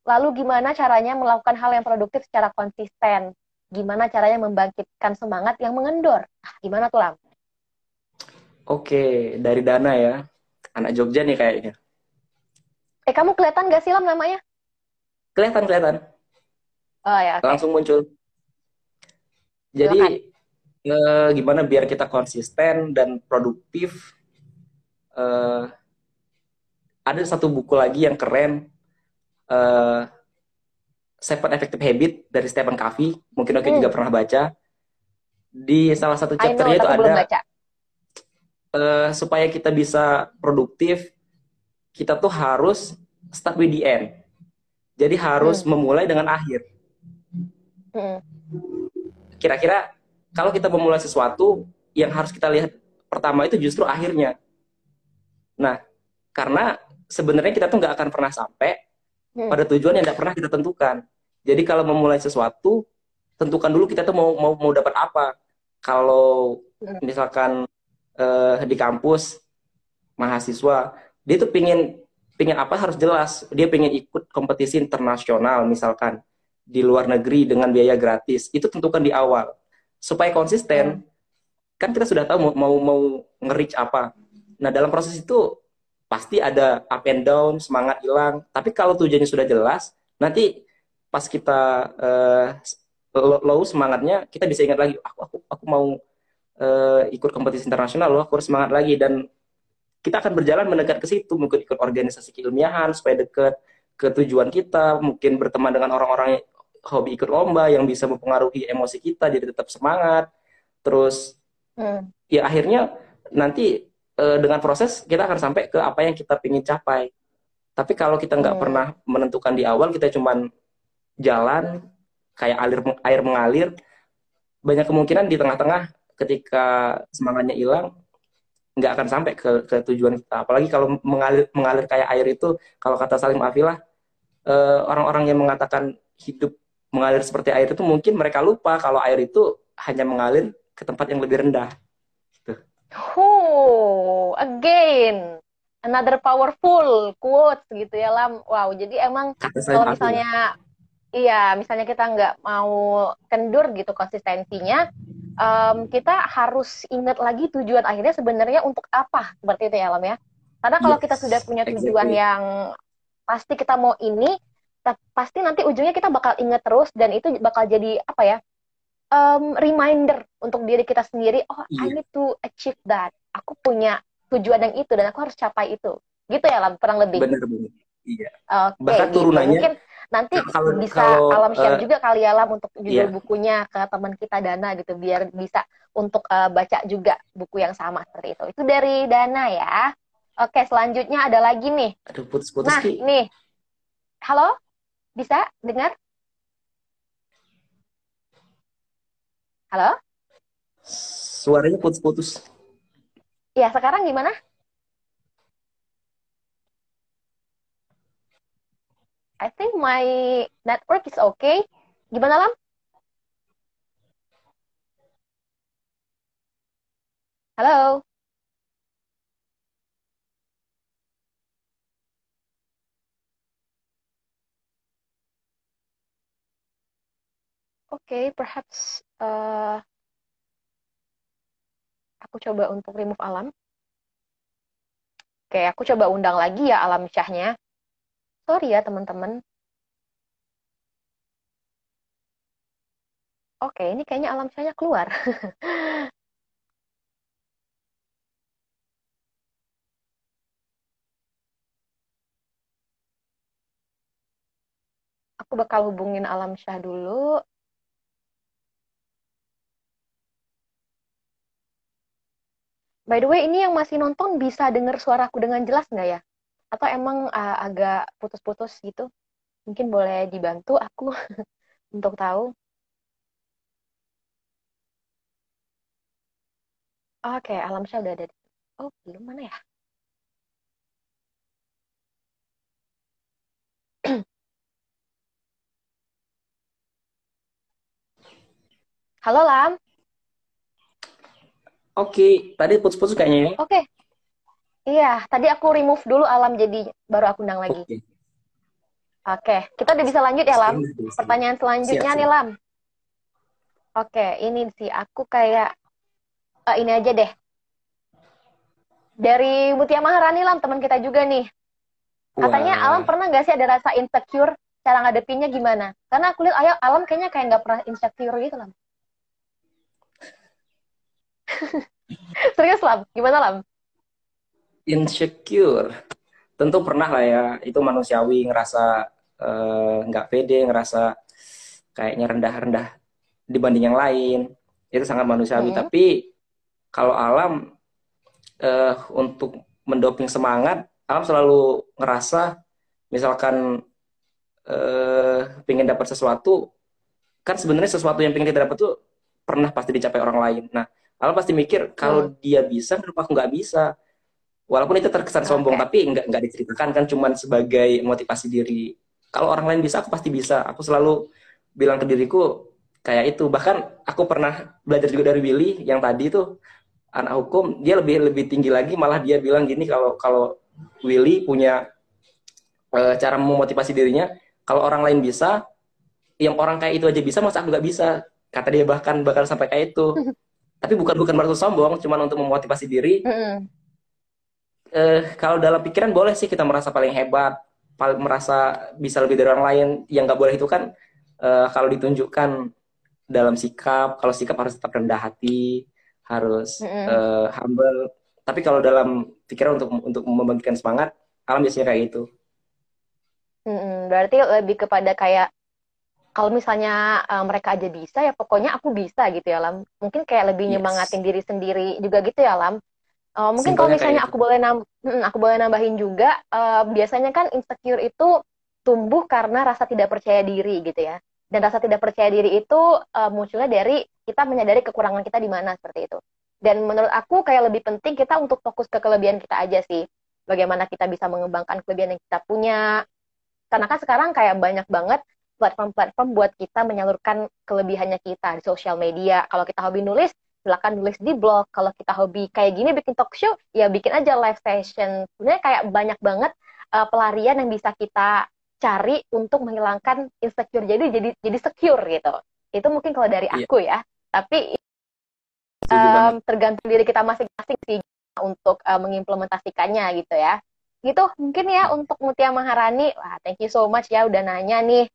Lalu gimana caranya melakukan hal yang produktif secara konsisten? Gimana caranya membangkitkan semangat yang mengendor? Ah, gimana tuh, Lam? Oke, dari Dana ya. Anak Jogja nih kayaknya. Eh, kamu kelihatan gak sih, Lam, namanya? Kelihatan, kelihatan. Oh ya, oke. Langsung muncul. Jadi, eh, gimana biar kita konsisten dan produktif? Eh, ada satu buku lagi yang keren. Eh, Seven Effective Habit dari Stephen Covey. Mungkin Oki Hmm. juga pernah baca. Di salah satu know, chapternya itu ada baca. eh, supaya kita bisa produktif, kita tuh harus start with the end. Jadi harus Hmm. memulai dengan akhir. Mm-mm. Kira-kira kalau kita memulai sesuatu, yang harus kita lihat pertama itu justru akhirnya. Nah, karena sebenarnya kita tuh nggak akan pernah sampai Hmm. Pada tujuan yang nggak pernah kita tentukan. Jadi kalau memulai sesuatu, tentukan dulu kita tuh mau mau mau dapat apa. Kalau Hmm. misalkan eh, di kampus mahasiswa, dia tuh pingin pingin apa harus jelas. Dia pengen ikut kompetisi internasional misalkan di luar negeri dengan biaya gratis. Itu tentukan di awal supaya konsisten. Kan kita sudah tahu mau mau, mau nge-reach apa. Nah dalam proses itu pasti ada up and down, semangat hilang. Tapi kalau tujuannya sudah jelas, nanti pas kita eh, low, semangatnya, kita bisa ingat lagi, aku aku aku mau eh, ikut kompetisi internasional loh, aku harus semangat lagi dan kita akan berjalan mendekat ke situ, mungkin ikut organisasi keilmiahan supaya dekat ke tujuan kita, mungkin berteman dengan orang-orang yang hobi ikut lomba yang bisa mempengaruhi emosi kita jadi tetap semangat. Terus Mm. ya akhirnya nanti eh, dengan proses kita akan sampai ke apa yang kita ingin capai. Tapi kalau kita nggak Hmm. pernah menentukan di awal, kita cuman jalan kayak alir air mengalir, banyak kemungkinan di tengah-tengah ketika semangatnya hilang nggak akan sampai ke, ke tujuan kita. Apalagi kalau mengalir mengalir kayak air itu, kalau kata Salim Afilah, eh, orang-orang yang mengatakan hidup mengalir seperti air itu mungkin mereka lupa kalau air itu hanya mengalir ke tempat yang lebih rendah. Huh, again, another powerful quote gitu ya Lam. Wow, jadi emang kalau misalnya, iya, misalnya kita nggak mau kendur gitu konsistensinya, em, kita harus ingat lagi tujuan akhirnya sebenarnya untuk apa, seperti itu ya Lam ya. Karena kalau Yes, kita sudah punya tujuan exactly. yang pasti kita mau ini, pasti nanti ujungnya kita bakal ingat terus dan itu bakal jadi apa ya? Em, reminder untuk diri kita sendiri, oh I Iya. need to achieve that. Aku punya tujuan yang itu dan aku harus capai itu. Gitu ya Lam, kurang lebih. Bener-bener. Iya. Oke, Bahkan gitu. turunannya, Mungkin nanti kalau- bisa kalau, alam share eh, juga kali ya Lam untuk judul iya. bukunya ke teman kita Dana gitu biar bisa untuk eh, baca juga buku yang sama seperti itu. Itu dari Dana ya. Oke, selanjutnya ada lagi nih. Aduh, putus-putus Nah, Ki. nih. Halo? Bisa dengar? Halo? Suaranya putus-putus. Ya, sekarang gimana? I think my network is okay. Gimana, Lam? Halo? Okay, perhaps uh, Aku coba untuk remove alam. Oke, aku coba undang lagi ya alam syahnya. Sorry ya teman-teman. Oke, ini kayaknya alam syahnya keluar. aku bakal hubungin alam syah dulu. By the way, ini yang masih nonton bisa dengar suaraku dengan jelas nggak ya? Atau emang uh, agak putus-putus gitu? Mungkin boleh dibantu aku untuk tahu. Oke, okay, alam syah udah ada. Oh, belum mana ya? Halo Lam. Oke, tadi putus-putus kayaknya ya. Oke. Iya, tadi aku remove dulu alam jadi baru aku undang lagi. Oke. Oke, kita udah bisa lanjut ya Lam. Pertanyaan selanjutnya siap, nih Lam. Oke, ini sih aku kayak uh, ini aja deh. Dari Mutia Maharani Lam, teman kita juga nih. Katanya Wah. Alam pernah nggak sih ada rasa insecure? Cara ngadepinnya gimana? Karena aku lihat Ayo Alam kayaknya kayak nggak pernah insecure gitu Lam. Serius Lam, gimana Lam? Insecure. Tentu pernah lah ya, itu manusiawi ngerasa eh, nggak uh, pede, ngerasa kayaknya rendah-rendah dibanding yang lain. Itu sangat manusiawi. Hmm. Tapi kalau alam uh, untuk mendoping semangat, alam selalu ngerasa misalkan uh, pengen dapat sesuatu, kan sebenarnya sesuatu yang pengen kita dapat tuh pernah pasti dicapai orang lain. Nah, Alam pasti mikir kalau hmm. dia bisa, kenapa aku nggak bisa? Walaupun itu terkesan okay. sombong, tapi nggak nggak diceritakan kan, cuman sebagai motivasi diri. Kalau orang lain bisa, aku pasti bisa. Aku selalu bilang ke diriku kayak itu. Bahkan aku pernah belajar juga dari Willy yang tadi tuh anak hukum, dia lebih lebih tinggi lagi. Malah dia bilang gini kalau kalau Willy punya e, cara memotivasi dirinya. Kalau orang lain bisa, yang orang kayak itu aja bisa, masa aku nggak bisa? Kata dia bahkan bakal sampai kayak itu. tapi bukan bukan berarti sombong cuma untuk memotivasi diri mm -hmm. eh, kalau dalam pikiran boleh sih kita merasa paling hebat paling merasa bisa lebih dari orang lain yang nggak boleh itu kan eh, kalau ditunjukkan dalam sikap kalau sikap harus tetap rendah hati harus mm -hmm. eh, humble tapi kalau dalam pikiran untuk untuk membagikan semangat alam biasanya kayak gitu mm -hmm. berarti lebih kepada kayak kalau misalnya uh, mereka aja bisa ya pokoknya aku bisa gitu ya Lam. Mungkin kayak lebih yes. nyemangatin diri sendiri juga gitu ya Lam. Uh, mungkin kalau misalnya aku boleh nam hmm, aku boleh nambahin juga uh, biasanya kan insecure itu tumbuh karena rasa tidak percaya diri gitu ya. Dan rasa tidak percaya diri itu uh, munculnya dari kita menyadari kekurangan kita di mana seperti itu. Dan menurut aku kayak lebih penting kita untuk fokus ke kelebihan kita aja sih. Bagaimana kita bisa mengembangkan kelebihan yang kita punya. Karena kan sekarang kayak banyak banget platform-platform buat kita menyalurkan kelebihannya kita di sosial media. Kalau kita hobi nulis, silakan nulis di blog. Kalau kita hobi kayak gini bikin talk show, ya bikin aja live session. Sebenarnya kayak banyak banget uh, pelarian yang bisa kita cari untuk menghilangkan insecure. Jadi jadi jadi secure gitu. Itu mungkin kalau dari iya. aku ya. Tapi um, tergantung diri kita masing-masing sih untuk uh, mengimplementasikannya gitu ya. Gitu mungkin ya untuk Mutia Maharani. Wah, thank you so much ya udah nanya nih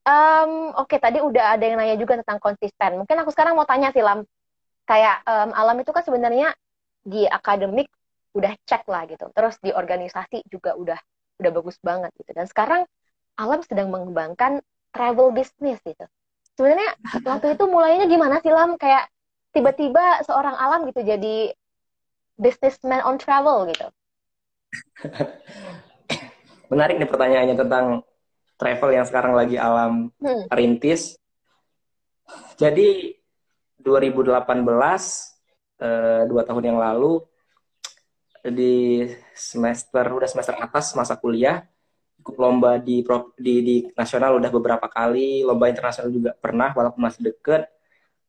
Um, Oke, okay, tadi udah ada yang nanya juga tentang konsisten. Mungkin aku sekarang mau tanya sih, Lam. Kayak um, Alam itu kan sebenarnya di akademik udah cek lah gitu. Terus di organisasi juga udah udah bagus banget gitu. Dan sekarang Alam sedang mengembangkan travel business gitu. Sebenarnya waktu itu mulainya gimana sih, Lam? Kayak tiba-tiba seorang Alam gitu jadi businessman on travel gitu. Menarik nih pertanyaannya tentang travel yang sekarang lagi alam hmm. rintis. Jadi 2018 eh, dua tahun yang lalu di semester udah semester atas masa kuliah ikut lomba di di, di nasional udah beberapa kali lomba internasional juga pernah walaupun masih deket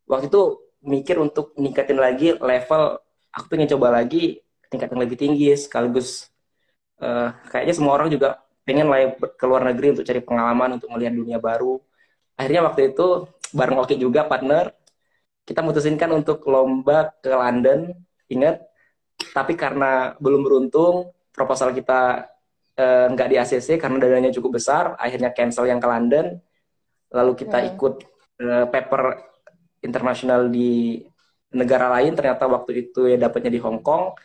waktu itu mikir untuk ningkatin lagi level aku pengen coba lagi tingkat yang lebih tinggi sekaligus uh, kayaknya semua orang juga pengen lah ya ke luar negeri untuk cari pengalaman untuk melihat dunia baru akhirnya waktu itu bareng Oki juga partner kita mutusin kan untuk lomba ke London, ingat. Tapi karena belum beruntung, proposal kita eh, nggak di ACC karena dananya cukup besar, akhirnya cancel yang ke London. Lalu kita hmm. ikut eh, paper internasional di negara lain, ternyata waktu itu ya dapatnya di Hong Kong.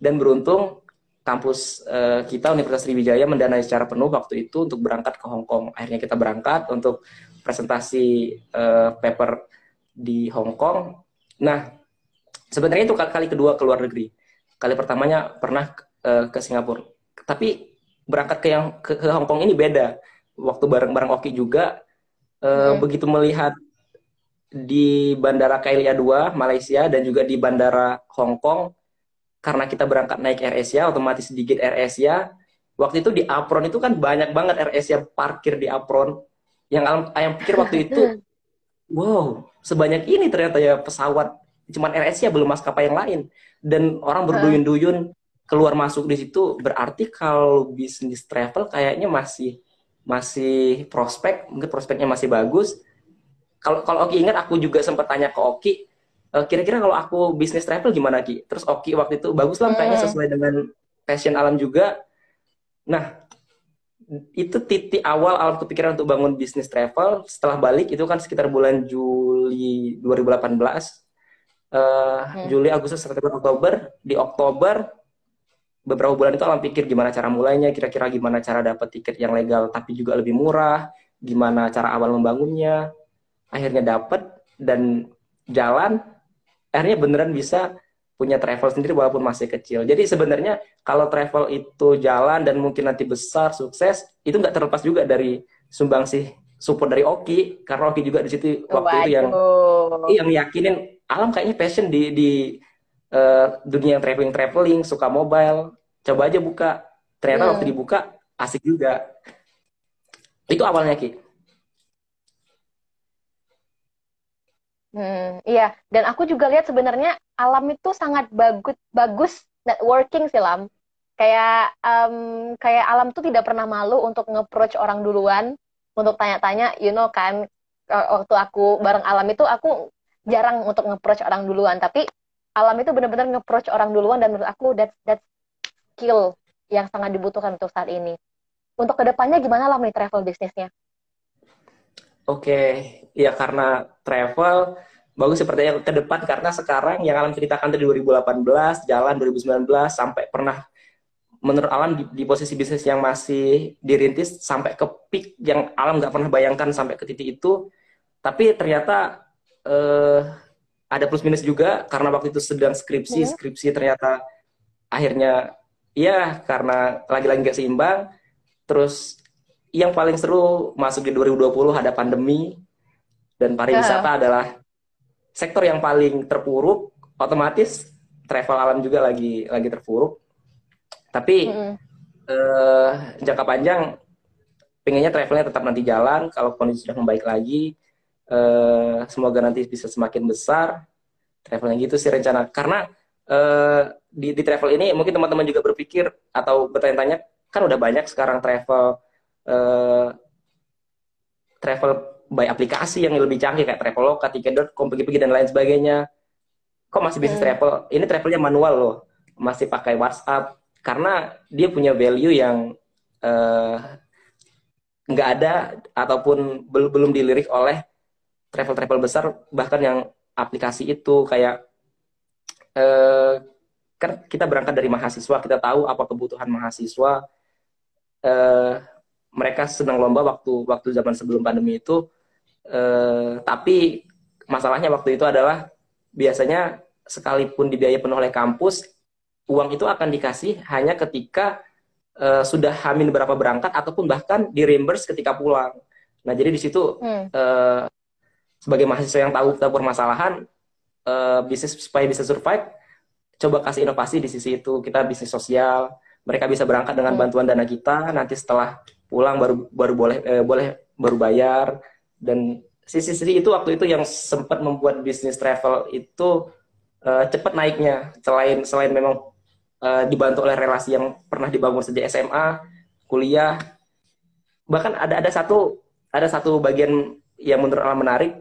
Dan beruntung kampus uh, kita Universitas Sriwijaya mendanai secara penuh waktu itu untuk berangkat ke Hong Kong. Akhirnya kita berangkat untuk presentasi uh, paper di Hong Kong. Nah, sebenarnya itu kali kedua ke luar negeri. Kali pertamanya pernah uh, ke Singapura. Tapi berangkat ke yang ke, ke Hong Kong ini beda. Waktu bareng-bareng Oki juga uh, hmm. begitu melihat di Bandara KLIA 2 Malaysia dan juga di Bandara Hong Kong karena kita berangkat naik Air Asia otomatis sedikit Air Asia waktu itu di apron itu kan banyak banget Air Asia parkir di apron. Yang ayam pikir waktu itu wow sebanyak ini ternyata ya pesawat. Cuman AirAsia belum maskapai yang lain. Dan orang berduyun-duyun keluar masuk di situ berarti kalau bisnis travel kayaknya masih masih prospek mungkin prospeknya masih bagus. Kalau kalau Oki ingat aku juga sempat tanya ke Oki kira-kira kalau aku bisnis travel gimana Ki? Terus Oki waktu itu bagus lah kayaknya sesuai dengan passion alam juga. Nah itu titik awal alam kepikiran untuk bangun bisnis travel. Setelah balik itu kan sekitar bulan Juli 2018 uh, hmm. Juli Agustus September Oktober. Di Oktober beberapa bulan itu alam pikir gimana cara mulainya kira-kira gimana cara dapat tiket yang legal tapi juga lebih murah gimana cara awal membangunnya. Akhirnya dapat dan jalan akhirnya beneran bisa punya travel sendiri walaupun masih kecil. Jadi sebenarnya kalau travel itu jalan dan mungkin nanti besar sukses itu nggak terlepas juga dari sumbangsih support dari Oki karena Oki juga di situ waktu Waduh. itu yang yang yakinin alam kayaknya passion di di uh, dunia yang traveling traveling suka mobile coba aja buka ternyata hmm. waktu dibuka asik juga itu awalnya Ki. Hmm, iya, dan aku juga lihat sebenarnya alam itu sangat bagus bagus networking sih lam. Kayak um, kayak alam tuh tidak pernah malu untuk nge-approach orang duluan untuk tanya-tanya, you know kan waktu aku bareng alam itu aku jarang untuk nge-approach orang duluan, tapi alam itu benar-benar nge-approach orang duluan dan menurut aku that that skill yang sangat dibutuhkan untuk saat ini. Untuk ke depannya gimana lah nih travel bisnisnya? Oke, ya karena travel bagus sepertinya ke depan karena sekarang yang Alam ceritakan dari 2018, jalan 2019 sampai pernah menurut Alam di, di posisi bisnis yang masih dirintis sampai ke peak yang Alam nggak pernah bayangkan sampai ke titik itu. Tapi ternyata eh, ada plus minus juga karena waktu itu sedang skripsi, hmm. skripsi ternyata akhirnya ya karena lagi-lagi nggak seimbang. Terus yang paling seru masuk di 2020 ada pandemi dan pariwisata uh. adalah sektor yang paling terpuruk otomatis travel alam juga lagi lagi terpuruk tapi mm. eh, jangka panjang pengennya travelnya tetap nanti jalan kalau kondisi sudah membaik lagi eh, semoga nanti bisa semakin besar travelnya gitu sih rencana karena eh, di, di travel ini mungkin teman-teman juga berpikir atau bertanya-tanya kan udah banyak sekarang travel uh, travel by aplikasi yang lebih canggih kayak Traveloka, Tiket.com, pergi-pergi dan lain sebagainya. Kok masih bisnis hmm. travel? Ini travelnya manual loh, masih pakai WhatsApp karena dia punya value yang uh, nggak ada ataupun belum belum dilirik oleh travel-travel besar bahkan yang aplikasi itu kayak uh, kan kita berangkat dari mahasiswa kita tahu apa kebutuhan mahasiswa uh, mereka sedang lomba waktu waktu zaman sebelum pandemi itu. Eh, tapi masalahnya waktu itu adalah biasanya sekalipun dibiayai penuh oleh kampus uang itu akan dikasih hanya ketika eh, sudah hamil berapa berangkat ataupun bahkan di reimburse ketika pulang. Nah jadi di situ hmm. eh, sebagai mahasiswa yang tahu tahu permasalahan eh, bisnis supaya bisa survive coba kasih inovasi di sisi itu. Kita bisnis sosial mereka bisa berangkat dengan hmm. bantuan dana kita nanti setelah pulang baru baru boleh eh, boleh baru bayar dan sisi-sisi itu waktu itu yang sempat membuat bisnis travel itu uh, cepat naiknya selain selain memang uh, dibantu oleh relasi yang pernah dibangun sejak SMA kuliah bahkan ada ada satu ada satu bagian yang menurut Allah menarik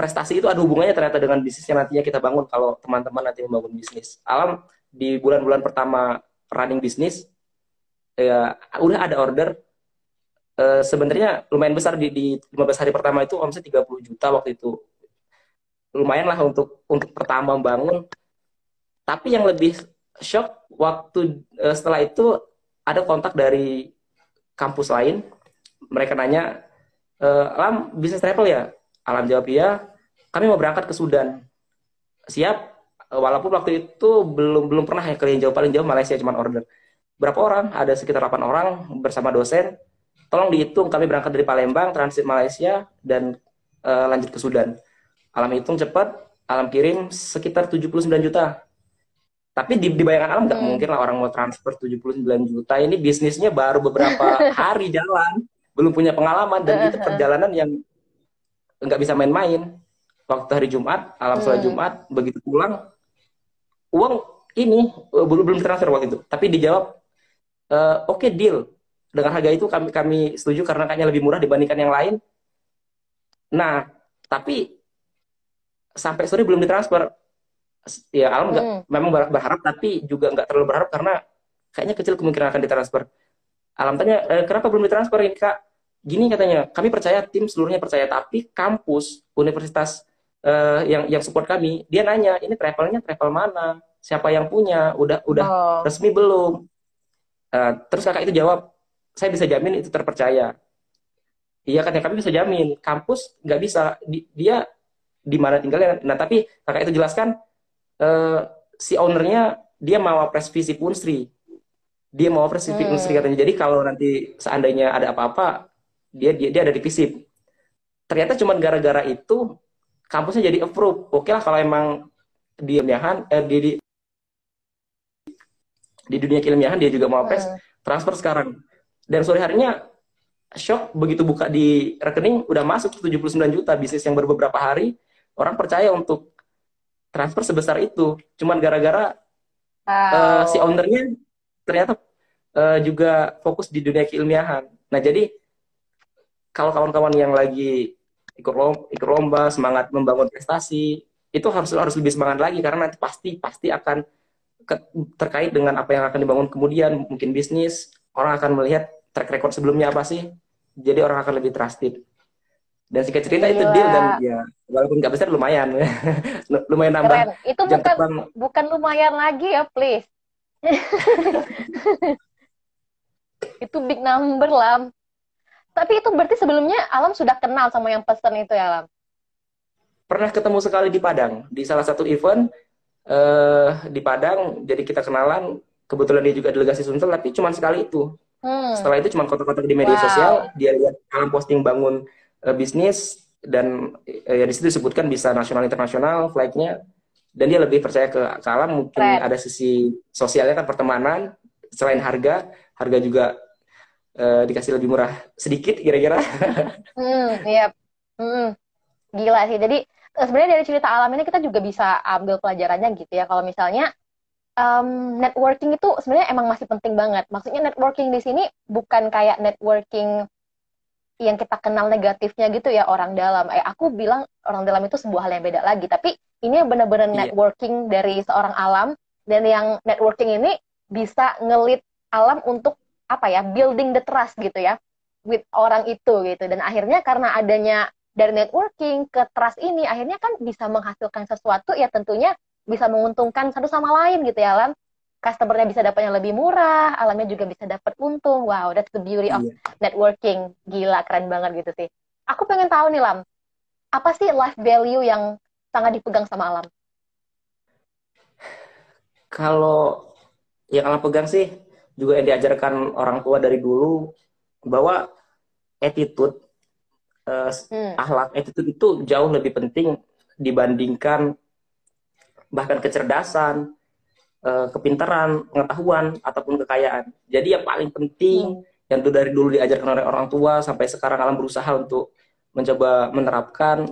prestasi itu ada hubungannya ternyata dengan bisnis yang nantinya kita bangun kalau teman-teman nanti membangun bisnis. Alam di bulan-bulan pertama running bisnis ya udah ada order e, sebenarnya lumayan besar di, di 15 hari pertama itu omset 30 juta waktu itu. Lumayan lah untuk untuk pertama membangun. Tapi yang lebih shock waktu e, setelah itu ada kontak dari kampus lain. Mereka nanya, Alam bisnis travel ya? Alam jawab iya kami mau berangkat ke Sudan. Siap, walaupun waktu itu belum belum pernah ya kalian jauh paling jauh Malaysia cuma order. Berapa orang? Ada sekitar 8 orang bersama dosen. Tolong dihitung kami berangkat dari Palembang, transit Malaysia dan uh, lanjut ke Sudan. Alam hitung cepat, alam kirim sekitar 79 juta. Tapi di, di bayangan alam nggak hmm. mungkin lah orang mau transfer 79 juta. Ini bisnisnya baru beberapa hari jalan, belum punya pengalaman dan itu perjalanan yang nggak bisa main-main waktu hari Jumat, alam sholat hmm. Jumat, begitu pulang, uang ini uh, belum belum transfer waktu itu, tapi dijawab, uh, oke okay, deal, dengan harga itu kami kami setuju karena kayaknya lebih murah dibandingkan yang lain. Nah, tapi sampai sore belum ditransfer. Ya, alam nggak hmm. memang berharap, tapi juga nggak terlalu berharap karena kayaknya kecil kemungkinan akan ditransfer. Alam tanya, e, kenapa belum ditransfer ini kak? Gini katanya, kami percaya tim seluruhnya percaya, tapi kampus, universitas uh, yang yang support kami, dia nanya ini travelnya travel mana, siapa yang punya, udah udah oh. resmi belum? Uh, terus kakak itu jawab, saya bisa jamin itu terpercaya. Iya kan ya kami bisa jamin, kampus nggak bisa, di, dia di mana tinggalnya. Nah tapi kakak itu jelaskan uh, si ownernya dia mau pres visi Punsri, dia mau pres visi hmm. Katanya. Jadi kalau nanti seandainya ada apa-apa, dia dia dia ada di visip. Ternyata cuma gara-gara itu kampusnya jadi approve. Oke lah kalau emang di ilmiahan eh, di, di di dunia keilmiahan dia juga mau apres hmm. transfer sekarang. Dan sore harinya shock begitu buka di rekening udah masuk 79 juta bisnis yang baru beberapa hari orang percaya untuk transfer sebesar itu cuman gara-gara wow. uh, si ownernya ternyata uh, juga fokus di dunia keilmiahan nah jadi kalau kawan-kawan yang lagi ikut lomba, ikut lomba, semangat membangun prestasi, itu harus harus lebih semangat lagi karena nanti pasti pasti akan ke, terkait dengan apa yang akan dibangun kemudian, mungkin bisnis, orang akan melihat track record sebelumnya apa sih, jadi orang akan lebih trusted. Dan singkat cerita Gila. itu deal dan ya walaupun nggak besar lumayan, lumayan nambah. Keren. Itu bukan terbang. bukan lumayan lagi ya, please. itu big number lah. Tapi itu berarti sebelumnya Alam sudah kenal sama yang pesan itu ya Alam? Pernah ketemu sekali di Padang, di salah satu event uh, di Padang, jadi kita kenalan. Kebetulan dia juga delegasi Sumsel, tapi cuma sekali itu. Hmm. Setelah itu cuma kontak-kontak di media wow. sosial, dia lihat Alam posting bangun uh, bisnis, dan uh, ya di situ disebutkan bisa nasional internasional flightnya dan dia lebih percaya ke, ke alam mungkin Red. ada sisi sosialnya kan pertemanan selain harga harga juga uh, dikasih lebih murah sedikit kira-kira. hmm, iya. Hmm, gila sih. Jadi eh, sebenarnya dari cerita alam ini kita juga bisa ambil pelajarannya gitu ya. Kalau misalnya um, networking itu sebenarnya emang masih penting banget. Maksudnya networking di sini bukan kayak networking yang kita kenal negatifnya gitu ya orang dalam. Eh aku bilang orang dalam itu sebuah hal yang beda lagi. Tapi ini benar-benar yeah. networking dari seorang alam dan yang networking ini bisa ngelit alam untuk apa ya building the trust gitu ya with orang itu gitu. Dan akhirnya karena adanya dari networking ke trust ini akhirnya kan bisa menghasilkan sesuatu ya tentunya bisa menguntungkan satu sama lain gitu ya Alam. Customernya bisa dapatnya lebih murah alamnya juga bisa dapat untung. Wow that's the beauty of yeah. networking. Gila keren banget gitu sih. Aku pengen tahu nih Lam apa sih life value yang sangat dipegang sama Alam? Kalau yang Alam pegang sih juga yang diajarkan orang tua dari dulu bahwa attitude uh, hmm. akhlak attitude itu jauh lebih penting dibandingkan bahkan kecerdasan uh, kepintaran pengetahuan ataupun kekayaan jadi yang paling penting hmm. yang tuh dari dulu diajarkan oleh orang tua sampai sekarang alam berusaha untuk mencoba menerapkan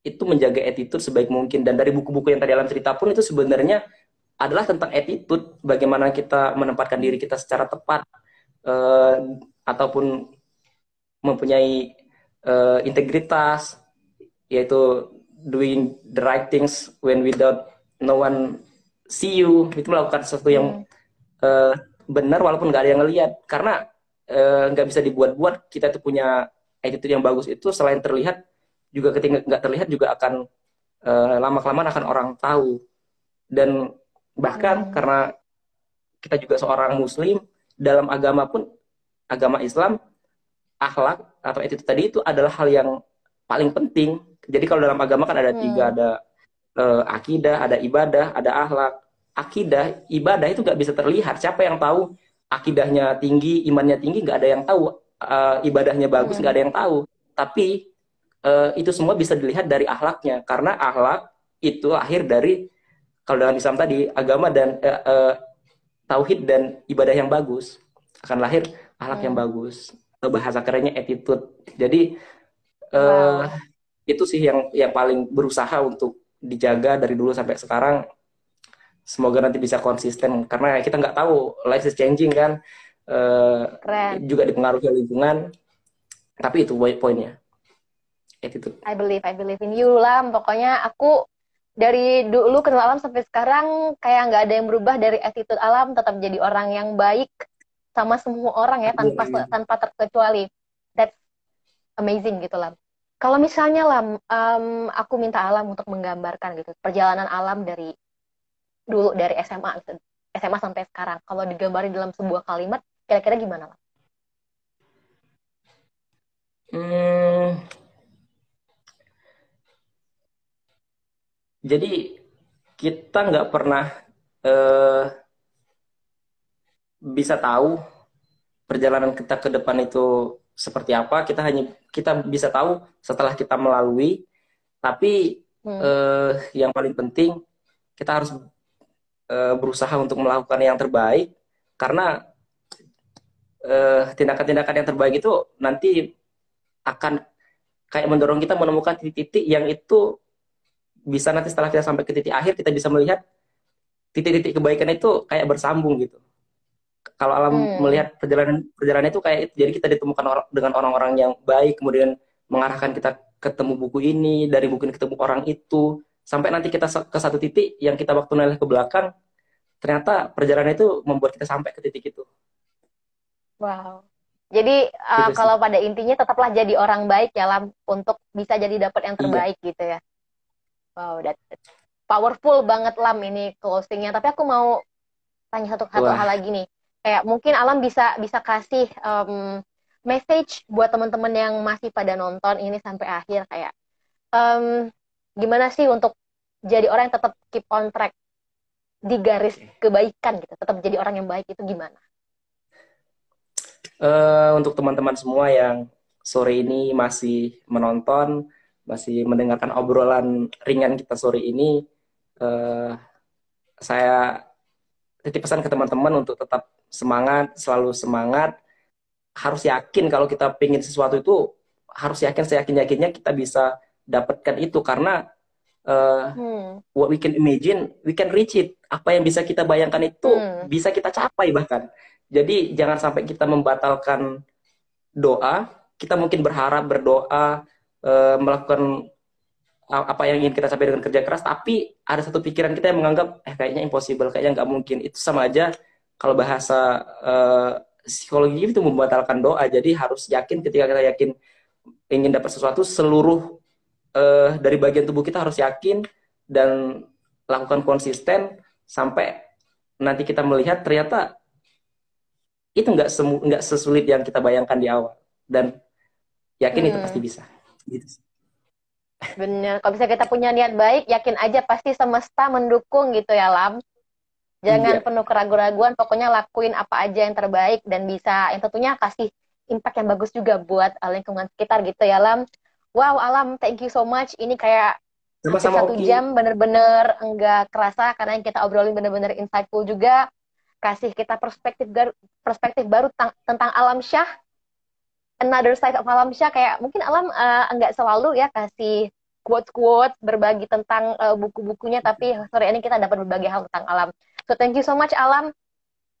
itu menjaga attitude sebaik mungkin dan dari buku-buku yang tadi alam cerita pun itu sebenarnya adalah tentang attitude, bagaimana kita menempatkan diri kita secara tepat uh, ataupun mempunyai uh, integritas, yaitu doing the right things when without no one see you. Itu melakukan sesuatu yang hmm. uh, benar walaupun nggak ada yang ngelihat karena nggak uh, bisa dibuat-buat kita tuh punya attitude yang bagus itu selain terlihat juga ketika nggak terlihat juga akan uh, lama kelamaan akan orang tahu. Dan bahkan hmm. karena kita juga seorang muslim dalam agama pun agama Islam akhlak atau attitude tadi itu adalah hal yang paling penting jadi kalau dalam agama kan ada hmm. tiga ada uh, akidah ada ibadah ada akhlak akidah ibadah itu nggak bisa terlihat siapa yang tahu akidahnya tinggi imannya tinggi nggak ada yang tahu uh, ibadahnya bagus nggak hmm. ada yang tahu tapi uh, itu semua bisa dilihat dari akhlaknya karena akhlak itu lahir dari kalau dalam Islam tadi agama dan uh, uh, tauhid dan ibadah yang bagus akan lahir akhlak hmm. yang bagus bahasa kerennya attitude. Jadi uh, wow. itu sih yang yang paling berusaha untuk dijaga dari dulu sampai sekarang. Semoga nanti bisa konsisten karena kita nggak tahu life is changing kan? Uh, juga dipengaruhi lingkungan. Tapi itu poinnya attitude. I believe I believe in you lah. Pokoknya aku dari dulu kenal alam sampai sekarang kayak nggak ada yang berubah dari attitude alam tetap jadi orang yang baik sama semua orang ya tanpa yeah, yeah. tanpa terkecuali that's amazing gitu lah kalau misalnya lah um, aku minta alam untuk menggambarkan gitu perjalanan alam dari dulu dari SMA gitu. SMA sampai sekarang kalau digambarin dalam sebuah kalimat kira-kira gimana lah hmm, jadi kita nggak pernah uh, bisa tahu perjalanan kita ke depan itu seperti apa. Kita hanya kita bisa tahu setelah kita melalui. Tapi hmm. uh, yang paling penting kita harus uh, berusaha untuk melakukan yang terbaik. Karena tindakan tindakan-tindakan yang terbaik itu nanti akan kayak mendorong kita menemukan titik-titik yang itu bisa nanti setelah kita sampai ke titik akhir kita bisa melihat titik-titik kebaikan itu kayak bersambung gitu. Kalau alam hmm. melihat perjalanan perjalanan itu kayak itu, jadi kita ditemukan or dengan orang-orang yang baik, kemudian mengarahkan kita ketemu buku ini, dari buku ini ketemu orang itu, sampai nanti kita ke satu titik yang kita waktu noleh ke belakang, ternyata perjalanan itu membuat kita sampai ke titik itu. Wow. Jadi uh, kalau pada intinya tetaplah jadi orang baik ya Lam untuk bisa jadi dapat yang iya. terbaik iya. gitu ya. Wow, that powerful banget Lam ini closingnya. Tapi aku mau tanya satu satu hal lagi nih. Kayak mungkin Alam bisa bisa kasih um, message buat teman-teman yang masih pada nonton ini sampai akhir. Kayak um, gimana sih untuk jadi orang yang tetap keep on track di garis kebaikan gitu? Tetap jadi orang yang baik itu gimana? Uh, untuk teman-teman semua yang sore ini masih menonton masih mendengarkan obrolan ringan kita sore ini uh, saya titip pesan ke teman-teman untuk tetap semangat selalu semangat harus yakin kalau kita pingin sesuatu itu harus yakin saya yakin yakinnya kita bisa dapatkan itu karena uh, hmm. what we can imagine, we can reach it. Apa yang bisa kita bayangkan itu hmm. bisa kita capai bahkan. Jadi jangan sampai kita membatalkan doa. Kita mungkin berharap berdoa uh, melakukan apa yang ingin kita capai dengan kerja keras, tapi ada satu pikiran kita yang menganggap eh kayaknya impossible, kayaknya nggak mungkin. Itu sama aja kalau bahasa uh, psikologi itu membatalkan doa. Jadi harus yakin ketika kita yakin ingin dapat sesuatu, seluruh uh, dari bagian tubuh kita harus yakin dan lakukan konsisten sampai nanti kita melihat ternyata itu nggak semu nggak sesulit yang kita bayangkan di awal dan yakin hmm. itu pasti bisa gitu benar kalau bisa kita punya niat baik yakin aja pasti semesta mendukung gitu ya lam jangan iya. penuh keraguan-raguan pokoknya lakuin apa aja yang terbaik dan bisa yang tentunya kasih impact yang bagus juga buat lingkungan sekitar gitu ya lam Wow, Alam, thank you so much. Ini kayak Sama-sama satu okay. jam bener-bener enggak kerasa karena yang kita obrolin bener-bener insightful juga. Kasih kita perspektif perspektif baru tentang Alam Syah. Another side of Alam Syah kayak mungkin Alam uh, enggak selalu ya kasih quotes-quotes berbagi tentang uh, buku-bukunya tapi sore ini kita dapat berbagi hal tentang alam. So thank you so much Alam.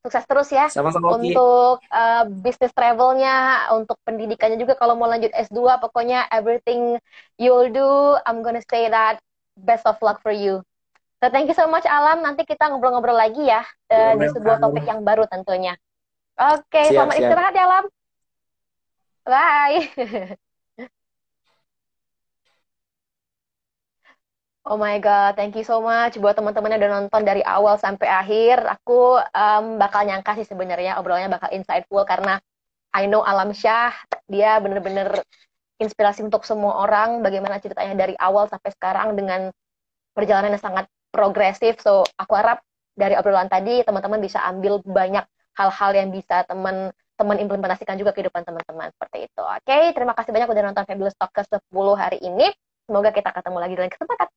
Sukses terus ya Sama-sama untuk uh, bisnis travelnya, untuk pendidikannya juga kalau mau lanjut S2, pokoknya everything you'll do, I'm gonna say that best of luck for you. So thank you so much Alam, nanti kita ngobrol-ngobrol lagi ya uh, di sebuah topik yang baru tentunya. Oke, okay, selamat istirahat ya Alam. Bye. Oh my god, thank you so much buat teman-teman yang udah nonton dari awal sampai akhir. Aku um, bakal nyangka sih sebenarnya obrolannya bakal insightful karena I know Alam Syah, dia bener-bener inspirasi untuk semua orang. Bagaimana ceritanya dari awal sampai sekarang dengan perjalanan yang sangat progresif. So aku harap dari obrolan tadi teman-teman bisa ambil banyak hal-hal yang bisa teman-teman implementasikan juga kehidupan teman-teman seperti itu. Oke, okay? terima kasih banyak udah nonton Fabulous Talk ke 10 hari ini. Semoga kita ketemu lagi dalam kesempatan